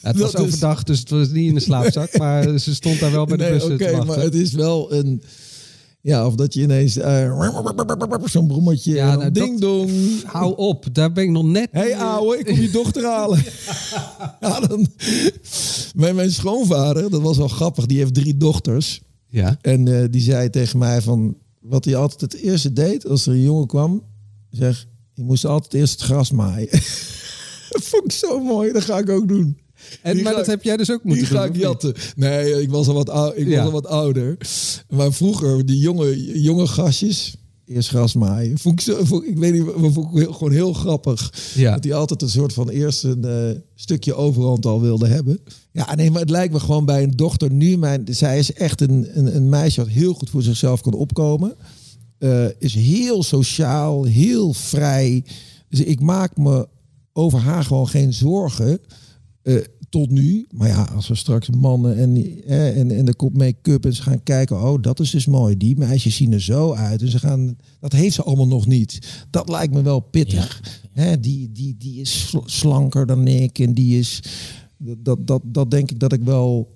het was is- overdag, dus het was niet in de slaapzak. maar ze stond daar wel bij de Nee, bus oké, maar het is wel een... Ja, of dat je ineens... eh, Zo'n brommetje. Ja, Ja, nou, ding dong. Hou op, daar ben ik nog net... Hé hey, ouwe, ik kom je dochter halen. ja, dan, mijn, mijn schoonvader, dat was wel grappig, die heeft drie dochters. Ja. En eh, die zei tegen mij van, wat hij altijd het eerste deed als er een jongen kwam, zeg, je moest altijd eerst het gras maaien. dat vond ik zo mooi, dat ga ik ook doen. En, Die maar ga dat heb jij dus ook Die moeten ga doen. niet? jatten. Nee, ik was al wat, ou- ik Ja. was al wat ouder. Maar vroeger, die jonge, jonge gastjes, eerst gras maaien. Vond ik, zo, vond, ik weet niet, maar vond ik heel- gewoon heel grappig. Ja. Dat hij altijd een soort van eerst een eh, stukje overhand al wilde hebben. Ja, nee, maar het lijkt me gewoon bij een dochter nu. Mijn, zij is echt een, een, een meisje wat heel goed voor zichzelf kan opkomen. Eh, is heel sociaal, heel vrij. Dus ik maak me over haar gewoon geen zorgen. Eh, tot nu. Maar ja, als we straks mannen en, eh, en, en de kop make-up en ze gaan kijken, oh, dat is dus mooi. Die meisjes zien er zo uit. En ze gaan, dat heeft ze allemaal nog niet. Dat lijkt me wel pittig. Hè, die, die, die is sl- slanker dan ik. En die is. Dat, dat, dat denk ik dat ik wel.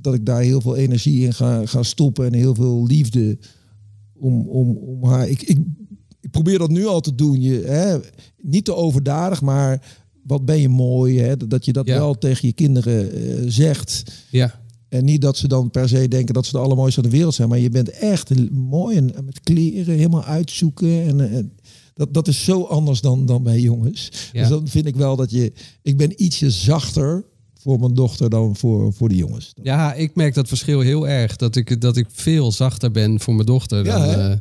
Dat ik daar heel veel energie in ga, ga stoppen. En heel veel liefde om, om, om haar. Ik, ik, ik probeer dat nu al te doen. Je, hè, niet te overdadig, maar wat ben je mooi. Hè? Dat je dat Ja. wel tegen je kinderen eh, zegt. Ja. En niet dat ze dan per se denken dat ze de allermooiste van de wereld zijn. Maar je bent echt mooi en en met kleren helemaal uitzoeken. En, eh, dat, dat is zo anders dan, dan bij jongens. Ja. Dus dan vind ik wel dat je... Ik ben ietsje zachter voor mijn dochter dan voor, voor de jongens. Ja, ik merk dat verschil heel erg. Dat ik, dat ik veel zachter ben voor mijn dochter Ja, dan eh,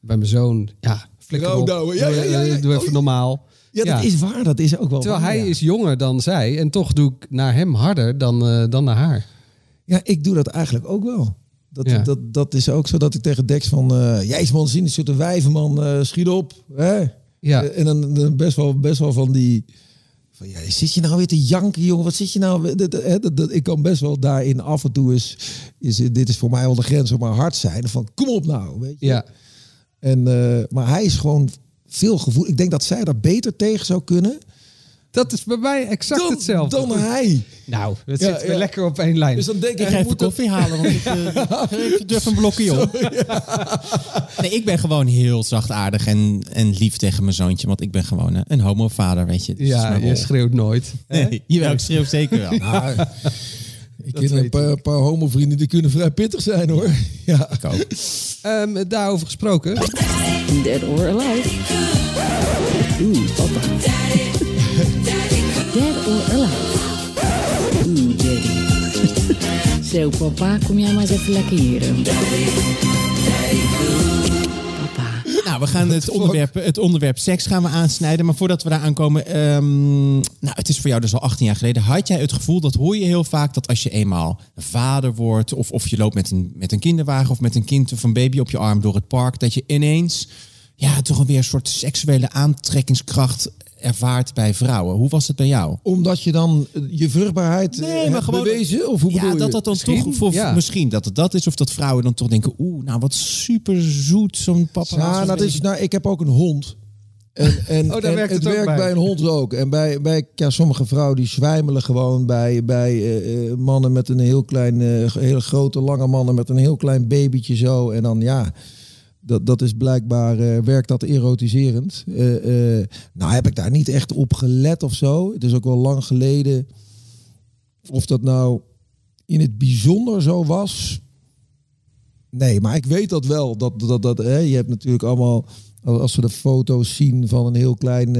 bij mijn zoon. Ja, flikker op. Rouwdouwen. Ja, Doe- ja, ja, Doe even Oh, normaal. Ja, dat is waar. Dat is ook wel Terwijl waar, hij is jonger dan zij. En toch doe ik naar hem harder dan, eh, dan naar haar. Ja, ik doe dat eigenlijk ook wel. Dat, Ja. dat, dat is ook zo dat ik tegen Dex van... eh jij is man, zien, een soort wijven man, eh, schiet op. Hè? Ja. En dan, dan best, wel, best wel van die... Van, ja, zit je nou weer te janken, jongen? Wat zit je nou... Dat, ik kan best wel daarin af en toe eens... Is, dit is voor mij wel de grens om maar hard zijn. Van, kom op nou, weet je. Ja. En, maar hij is gewoon veel gevoel. Ik denk dat zij daar beter tegen zou kunnen... Dat is bij mij exact Dan, hetzelfde. dan hij. Nou, het Ja, zit weer ja. lekker op één lijn. Dus dan denk ik... Ik ga even dat- koffie halen, want ik, eh, ik durf een blokje op. Nee, ik ben gewoon heel zachtaardig en, en lief tegen mijn zoontje. Want ik ben gewoon eh, een homovader, weet je. Dus ja, je schreeuwt nooit. Nee, jawel, ik schreeuw zeker wel. Ah, ik ken een paar, paar homo-vrienden die kunnen vrij pittig zijn hoor. Ja. Ik ook. Ehm, daarover gesproken. Dead or Alive. Oeh, papa. Dead or Alive. Oeh, daddy. Zo, papa, kom jij maar eens even lekker hier. Nou, we gaan het onderwerp, het onderwerp seks gaan we aansnijden. Maar voordat we daar aankomen... ehm, nou, het is voor jou dus al 18 jaar geleden. Had jij het gevoel, dat hoor je heel vaak... dat als je eenmaal vader wordt... of, of je loopt met een, met een kinderwagen... of met een kind of een baby op je arm door het park... dat je ineens ja, toch weer een soort seksuele aantrekkingskracht ervaart bij vrouwen. Hoe was het bij jou? Omdat je dan eh, je vruchtbaarheid Nee, nee, maar gewoon- bewezen? Of hoe bedoel Ja, je? dat dat dan Misschien, toch voor, ja. misschien dat het dat is, of dat vrouwen dan toch denken, oeh, nou wat super zoet zo'n papa. Ja, dat is, nou, ik heb ook een hond. En, en, Oh, en werkt het het werkt bij. bij. een hond ook. En bij, bij ja, sommige vrouwen die zwijmelen gewoon bij, bij eh, eh, mannen met een heel klein, eh, hele grote, lange mannen met een heel klein babytje zo. En dan ja, dat, dat is blijkbaar, eh, werkt dat erotiserend. Eh, eh, nou heb ik daar niet echt op gelet of zo. Het is ook wel lang geleden. Of dat nou in het bijzonder zo was. Nee, maar ik weet dat wel. Dat, dat, dat, hè, je hebt natuurlijk allemaal, als we de foto's zien van een heel klein...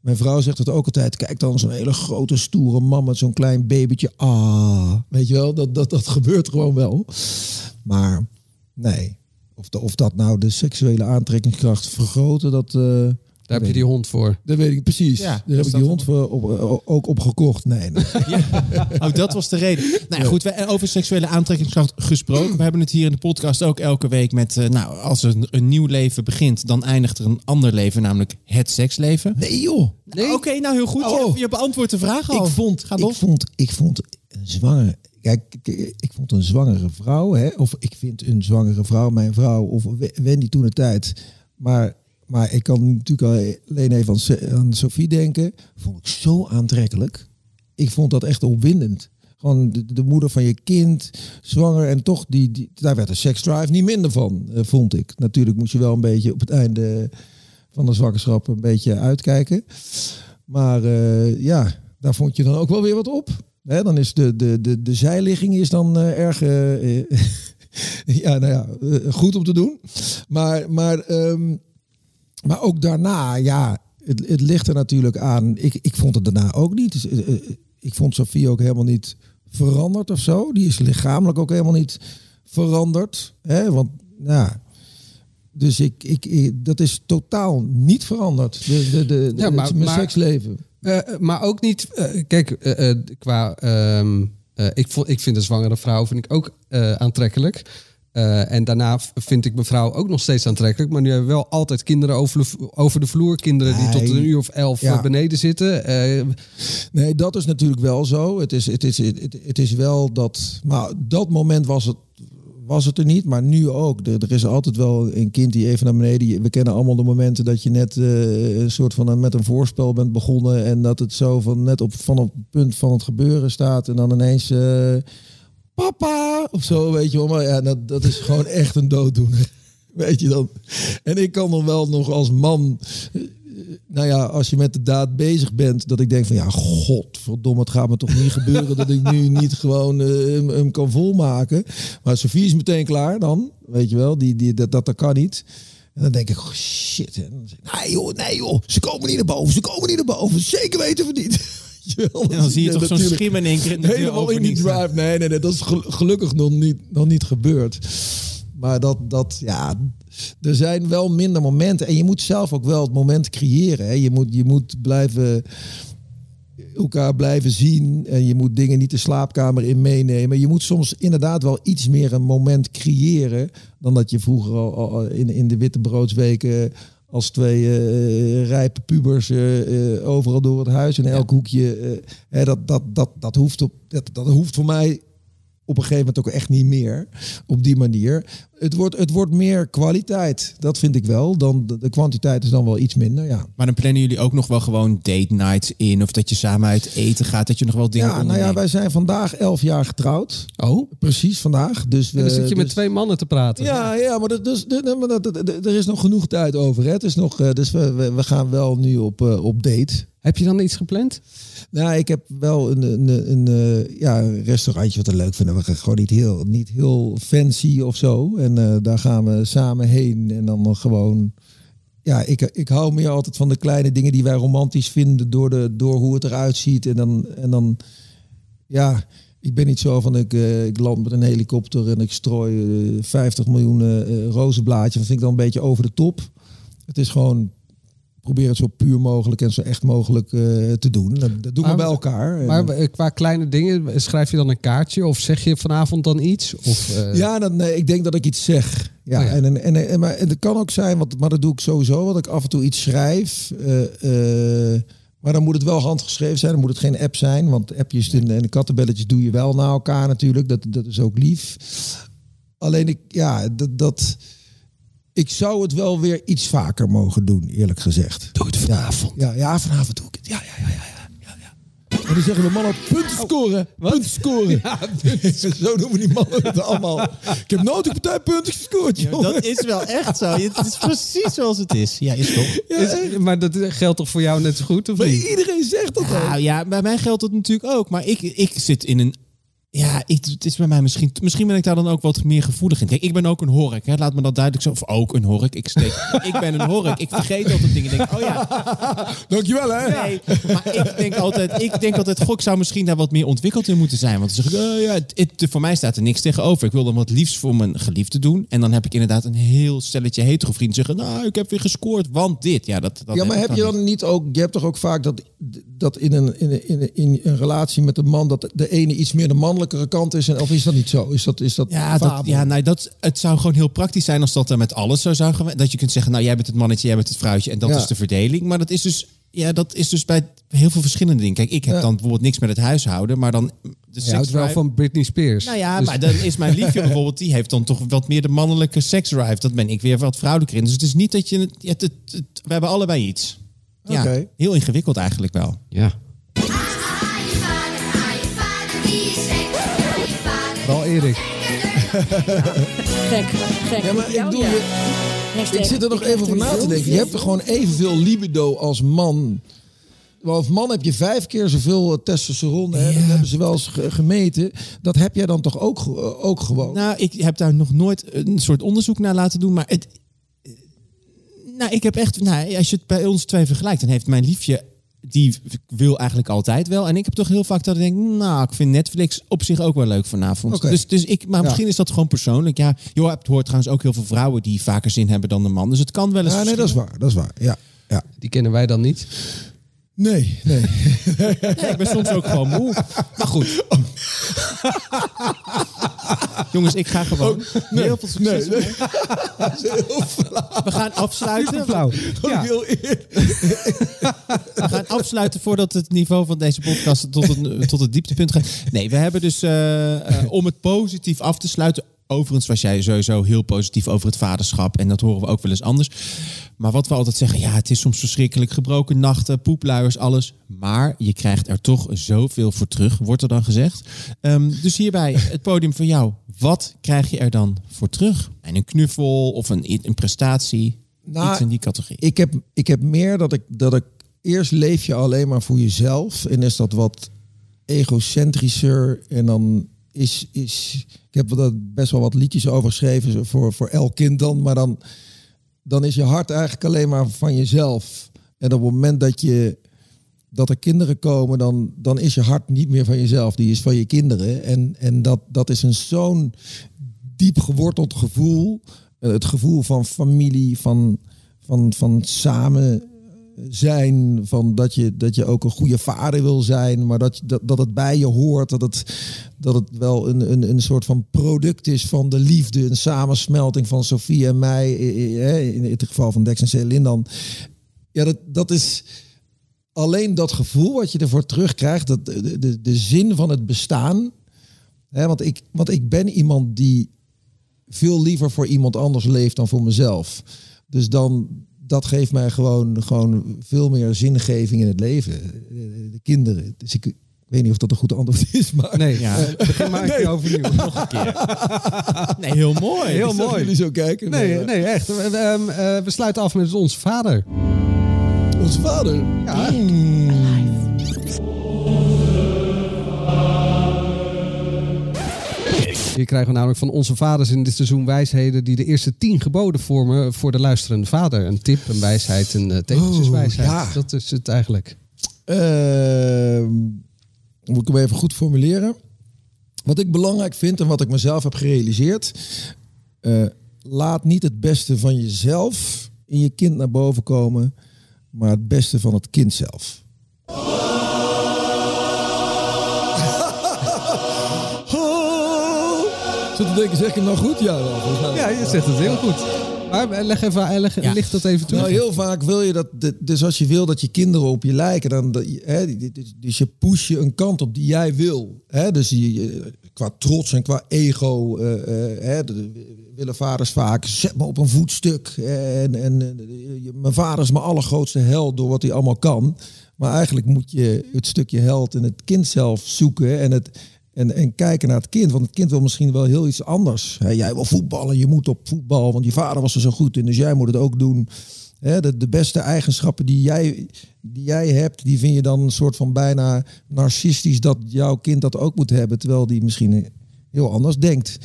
mijn vrouw zegt het ook altijd. Kijk dan zo'n hele grote stoere man met zo'n klein babytje. Ah, weet je wel, dat, dat, dat gebeurt gewoon wel. Maar nee, of, de, of dat nou de seksuele aantrekkingskracht vergroten, dat... eh, Daar heb je die hond voor. dat weet ik precies. Ja, Daar heb ik die hond voor op, eh, ook op gekocht. Nee, nee. Oh, dat was de reden. Nou ja, goed, we, over seksuele aantrekkingskracht gesproken. We hebben het hier in de podcast ook elke week met... eh, nou, als een, een nieuw leven begint, dan eindigt er een ander leven, namelijk het seksleven. nee joh. Nee? Oké, nou heel goed. Oh. Je, je beantwoordt de vraag al. Ik vond, Ga ik vond, ik vond een zwangere. Kijk, ik, ik vond een zwangere vrouw, hè, of ik vind een zwangere vrouw, mijn vrouw, of We- Wendy toen de tijd. Maar, maar ik kan natuurlijk alleen even aan, aan Sophie denken. Vond ik zo aantrekkelijk. Ik vond dat echt opwindend. Gewoon de, de moeder van je kind, zwanger en toch, die, die, daar werd de seksdrive niet minder van, eh, vond ik. Natuurlijk moest je wel een beetje op het einde van de zwangerschap een beetje uitkijken. Maar eh, ja, daar vond je dan ook wel weer wat op. Hè, dan is de, de, de, de zijligging is dan eh, erg eh, eh, ja, nou ja, goed om te doen. Maar, maar, ehm, maar ook daarna, ja, het, het ligt er natuurlijk aan. Ik, ik vond het daarna ook niet. Dus, ik vond Sofie ook helemaal niet veranderd of zo. Die is lichamelijk ook helemaal niet veranderd. Hè? Want ja, dus ik, ik, ik- dat is totaal niet veranderd. De, de, de, Ja, maar- het- mijn maar- seksleven. Eh, maar ook niet, eh, kijk, eh, qua, ehm, eh, ik, vond, ik vind een zwangere vrouw vind ik ook aantrekkelijk. En daarna vind ik mijn vrouw ook nog steeds aantrekkelijk. Maar nu hebben we wel altijd kinderen over over de vloer. Kinderen die tot een uur of elf Ja. beneden zitten. Nee, dat is natuurlijk wel zo. Het is, het is, het, het is wel dat. Maar dat moment was het, was het er niet, maar nu ook. Er, er is altijd wel een kind die even naar beneden. We kennen allemaal de momenten dat je net eh, een soort van een, met een voorspel bent begonnen. En dat het zo van net op, van op het punt van het gebeuren staat. En dan ineens. eh, papa! Of zo, weet je wel. Maar ja, dat, dat is gewoon echt een dooddoener. Weet je dan? En ik kan dan wel nog als man nou ja, als je met de daad bezig bent, dat ik denk van ja, godverdomme, het gaat me toch niet gebeuren dat ik nu niet gewoon eh, hem, hem kan volmaken. Maar Sofie is meteen klaar dan, weet je wel, die, die, dat, dat, dat kan niet. En dan denk ik, oh, shit. Dan ik, nee joh, nee joh, ze komen niet naar boven, ze komen niet naar boven, zeker weten we niet. En dan zie je toch zo'n schim in één keer in de deur helemaal in die drive. Nee, nee, nee, dat is gel- gelukkig nog niet, nog niet gebeurd. Maar dat, dat, ja, er zijn wel minder momenten. En je moet zelf ook wel het moment creëren. Hè. Je, moet, je moet blijven elkaar blijven zien. En je moet dingen niet de slaapkamer in meenemen. Je moet soms inderdaad wel iets meer een moment creëren. Dan dat je vroeger al, al in, in de witte broodsweken als twee eh, rijpe pubers eh, eh, overal door het huis in elk hoekje. eh, hè, dat, dat, dat, dat, hoeft op, dat, dat hoeft voor mij op een gegeven moment ook echt niet meer op die manier. Het wordt, het wordt meer kwaliteit, dat vind ik wel. Dan, de, de kwantiteit is dan wel iets minder, ja. Maar dan plannen jullie ook nog wel gewoon date nights in. Of dat je samen uit eten gaat. Dat je nog wel dingen Ja, nou ja, wij zijn vandaag elf jaar getrouwd. oh, Precies vandaag. Dus we, en dan zit je met dus- twee mannen te praten. Ja, ja, maar, dat, dus, dat- maar dat, dat- dat- er is nog genoeg tijd over. Hè. Het is nog, eh, dus we, we, we gaan wel nu op, eh, op date. Heb je dan iets gepland? Nou, ik heb wel een, een, een, eh, ja, een restaurantje wat we leuk vinden. We gaan gewoon niet heel, niet heel fancy of zo. En eh, daar gaan we samen heen. En dan gewoon... Ja, ik, ik hou meer altijd van de kleine dingen die wij romantisch vinden... door, de, door hoe het eruit ziet. En dan... En dan ja, ik ben niet zo van ik, eh, ik land met een helikopter... en ik strooi eh, 50 miljoen eh, rozenblaadjes. Dat vind ik dan een beetje over de top. Het is gewoon probeer het zo puur mogelijk en zo echt mogelijk eh, te doen. Dat, dat doen we Maar- bij elkaar. Maar eh, qua kleine dingen, schrijf je dan een kaartje? Of zeg je vanavond dan iets? Of, eh, ja, dan, nee, ik denk dat ik iets zeg. Ja, Oh ja. En, en, en, en- maar en het kan ook zijn, want, maar dat doe ik sowieso, dat ik af en toe iets schrijf. maar dan moet het wel handgeschreven zijn. Dan moet het geen app zijn. Want appjes en, en de kattenbelletjes doe je wel naar elkaar natuurlijk. Dat, dat is ook lief. Alleen ik, ja, dat, dat Ik zou het wel weer iets vaker mogen doen, eerlijk gezegd. Doe het vanavond. Ja, ja vanavond doe ik het. Ja, ja, ja, ja. ja, ja, ja. En dan zeggen de mannen punten scoren. punten scoren. Zo noemen die mannen het allemaal. Ik heb nooit een partij punten gescoord, Ja, joh. dat is wel echt zo. Het is precies zoals het is. Ja, is toch? Is- maar dat geldt toch voor jou net zo goed, of Maar niet? iedereen zegt dat ook. Nou ja, bij mij geldt het natuurlijk ook. Maar ik, ik zit in een. Ja, ik, het is bij mij misschien. Misschien ben ik daar dan ook wat meer gevoelig in. Kijk, ik ben ook een hork. Hè. Laat me dat duidelijk zo. Of ook een hork. Ik, steek, ik ben een hork. Ik vergeet altijd dingen. Denk, oh ja. Dankjewel, hè. Nee, maar ik denk altijd, ik denk altijd, goh, ik zou misschien daar wat meer ontwikkeld in moeten zijn. Want dan zeg ik, oh ja, het, het- voor mij staat er niks tegenover. Ik wil dan wat liefst voor mijn geliefde doen. En dan heb ik inderdaad een heel stelletje hetero vrienden zeggen, nou, ik heb weer gescoord, want dit. Ja, dat, dat Ja, maar heb je dan niet ook... Je hebt toch ook vaak dat, dat in, een, in, een, in, een, in een relatie met een man... dat de ene iets meer de mannelijkere kant is? En, of is dat niet zo? Is dat, is dat Ja, dat, ja nou, dat, het zou gewoon heel praktisch zijn als dat er met alles zo zou gaan. Dat je kunt zeggen, nou, jij bent het mannetje, jij bent het vrouwtje. En dat Ja. is de verdeling. Maar dat is dus, ja, dat is dus bij heel veel verschillende dingen. Kijk, ik heb Ja. dan bijvoorbeeld niks met het huishouden. Maar dan de Je houdt wel van Britney Spears. Nou ja, Dus- maar dan is mijn liefje bijvoorbeeld, die heeft dan toch wat meer de mannelijke seksdrive. Dat ben ik weer wat vrouwelijker in. Dus het is niet dat je... Het, ja, het, het- we hebben allebei iets. Ja, Oké. heel ingewikkeld eigenlijk wel. Ja. Vooral Erik. Gek, gek. Ja, maar ik bedoel, ja. je- ik zit er nog even over na te denken. Je hebt er gewoon evenveel libido als man. Maar Als man heb je vijf keer zoveel eh, testosteron. Hè? Dat hebben ze wel eens ge- gemeten. Dat heb jij dan toch ook, eh, ook gewoon? Nou, ik heb daar nog nooit een soort onderzoek naar laten doen. Maar het... Nou, ik heb echt... Nou, als je het bij ons twee vergelijkt, dan heeft mijn liefje... Die wil eigenlijk altijd wel. En ik heb toch heel vaak dat ik denk... Nou, ik vind Netflix op zich ook wel leuk vanavond. Dus, dus ik, maar Ja. misschien is dat gewoon persoonlijk. Ja, joh, het hoort trouwens ook heel veel vrouwen die vaker zin hebben dan de man. Dus het kan wel eens Ja, nee, dat is waar. Dat is waar. Ja. ja. Die kennen wij dan niet. Nee, nee. Nee, ik ben soms ook gewoon moe. Maar goed. Jongens, ik ga gewoon. heel veel succes. nee. We gaan afsluiten. Flauw. Ja. heel. We gaan afsluiten voordat het niveau van deze podcast tot, een, tot het dieptepunt gaat. Nee, we hebben dus eh, eh, om het positief af te sluiten. Overigens was jij sowieso heel positief over het vaderschap. En dat horen we ook wel eens anders. Maar wat we altijd zeggen, ja, het is soms verschrikkelijk. Gebroken nachten, poepluiers, alles. Maar je krijgt er toch zoveel voor terug, wordt er dan gezegd. Ehm, dus hierbij het podium voor jou. Wat krijg je er dan voor terug? En een knuffel of een, een prestatie? Nou, Iets in die categorie. Ik heb, ik heb meer dat ik, dat ik eerst leef je alleen maar voor jezelf. En is dat wat egocentrischer. En dan is, is ik heb er best wel wat liedjes over geschreven voor, voor elk kind dan. Maar dan, dan is je hart eigenlijk alleen maar van jezelf. En op het moment dat je dat er kinderen komen, dan, dan is je hart niet meer van jezelf. Die is van je kinderen. En, en dat, dat is een zo'n diep geworteld gevoel. Eh, Het gevoel van familie, van, van, van samen zijn. Van dat, je, dat je ook een goede vader wil zijn. Maar dat, dat, dat het bij je hoort. Dat het, dat het wel een, een, een soort van product is van de liefde. Een samensmelting van Sofie en mij. eh, eh, In het geval van Dex en Celine dan. Ja, dat, dat is alleen dat gevoel wat je ervoor terugkrijgt. Dat, de, de, de zin van het bestaan. Hè, want, ik, want ik ben iemand die veel liever voor iemand anders leeft dan voor mezelf. Dus dan, dat geeft mij gewoon, gewoon veel meer zingeving in het leven. De, de kinderen. Dus ik, ik weet niet of dat een goed antwoord is, maar... Nee, Ja. begin maar keer overnieuw. Nog een keer. Nee, heel mooi. Heel mooi. jullie zo kijken. Nee, maar, nee, echt. We, we, ehm, eh, we sluiten af met onze vader. eh, Onze vader. Ja. Hier krijgen we namelijk van onze vaders in dit seizoen wijsheden die de eerste tien geboden vormen voor de luisterende vader. Een tip, een wijsheid, een uh, tegeltjeswijsheid. Oh, ja. Dat is het eigenlijk. Ehm, moet ik hem even goed formuleren. Wat ik belangrijk vind en wat ik mezelf heb gerealiseerd. eh, laat niet het beste van jezelf in je kind naar boven komen. Maar het beste van het kind zelf. Zit te denken, zeg ik hem nou goed? Ja, wel, volgens mij. Ja, je zegt het heel goed. Maar eh, leg even, eh, leg, Ja. licht dat even toe. Nou, heel vaak wil je dat. Dus als je wil dat je kinderen op je lijken, dan. Hè, dus je push je een kant op die jij wil. Hè, dus je, je- qua trots en qua ego eh, eh, hè, de- willen vaders vaak zet me op een voetstuk en, en eh, mijn vader is mijn allergrootste held door wat hij allemaal kan. Maar eigenlijk moet je het stukje held in het kind zelf zoeken en het en, en kijken naar het kind, want het kind wil misschien wel heel iets anders. Hè, jij wil voetballen, je moet op voetbal, want je vader was er zo goed in, dus jij moet het ook doen. Hè, de, de beste eigenschappen die jij, die jij hebt, die vind je dan een soort van bijna narcistisch dat jouw kind dat ook moet hebben, terwijl die misschien heel anders denkt.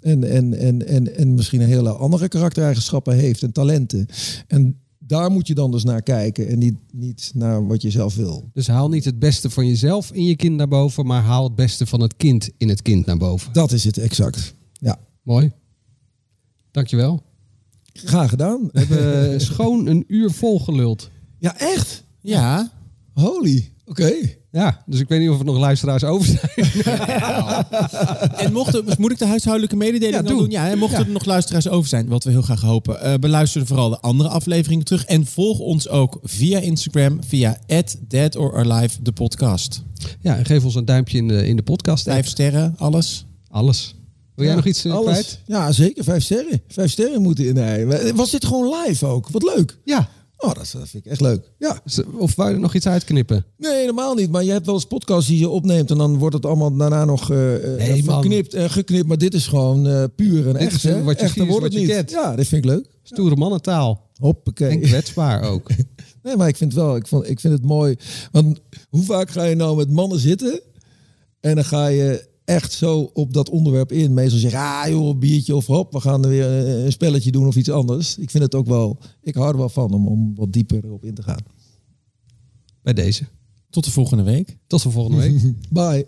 En, en, en, en, en misschien een hele andere karaktereigenschappen heeft en talenten. En daar moet je dan dus naar kijken en niet, niet naar wat je zelf wil. Dus haal niet het beste van jezelf in je kind naar boven, maar haal het beste van het kind in het kind naar boven. Dat is het exact. Ja, Mooi. Dankjewel. graag gedaan. We hebben schoon een uur vol geluld. Ja, echt? Ja. Holy. Oké. Ja, dus ik weet niet of er nog luisteraars over zijn. En mocht er, moet ik de huishoudelijke mededeling Ja, al doe. doen? Ja, en mochten er nog luisteraars over zijn, wat we heel graag hopen, eh, beluister vooral de andere afleveringen terug. En volg ons ook via Instagram, via Dead or Alive, de podcast. Ja, en geef ons een duimpje in de, in de podcast. Vijf sterren, alles. Alles. Wil jij Ja, nog iets eh, alles. kwijt? Ja, zeker. Vijf sterren. Vijf sterren moeten in. Nee. Was dit gewoon live ook? Wat leuk. Ja. Oh, dat, dat vind ik echt leuk. Ja. Of wou je er nog iets uitknippen? Nee, helemaal niet. Maar je hebt wel eens podcasts die je opneemt en dan wordt het allemaal daarna nog eh eh, Nee, man. verknipt en geknipt. Maar dit is gewoon eh, puur en Dit echt. hè? wat je wordt het je niet. kent. Ja, dit vind ik leuk. Stoere mannentaal. Hoppakee. En kwetsbaar ook. Nee, maar ik vind wel, ik, vond, ik vind het mooi. Want hoe vaak ga je nou met mannen zitten en dan ga je echt zo op dat onderwerp in. Meestal zeg je, ah joh, een biertje of hop, we gaan er weer een, een spelletje doen of iets anders. Ik vind het ook wel, ik hou er wel van om, om wat dieper erop in te gaan. Bij deze. Tot de volgende week. Tot de volgende week. Bye.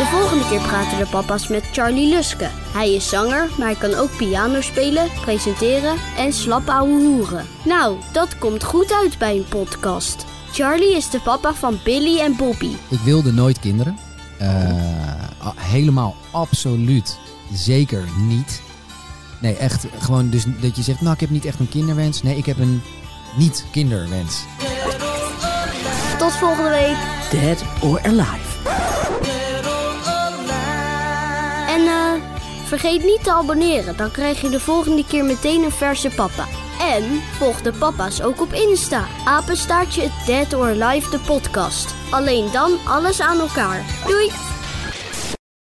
De volgende keer praten de papa's met Charlie Luske. Hij is zanger, maar hij kan ook piano spelen, presenteren en slap ouwe hoeren. Nou, dat komt goed uit bij een podcast. Charlie is de papa van Billy en Bobby. Ik wilde nooit kinderen. Eh, a- helemaal absoluut zeker niet. Nee, echt gewoon dus dat je zegt, nou ik heb niet echt een kinderwens. Nee, ik heb een niet-kinderwens. Tot volgende week. Dead or Alive. En eh, vergeet niet te abonneren, dan krijg je de volgende keer meteen een verse papa. En volg de papa's ook op Insta. Apenstaartje Dead or Alive de podcast. Alleen dan alles aan elkaar. Doei!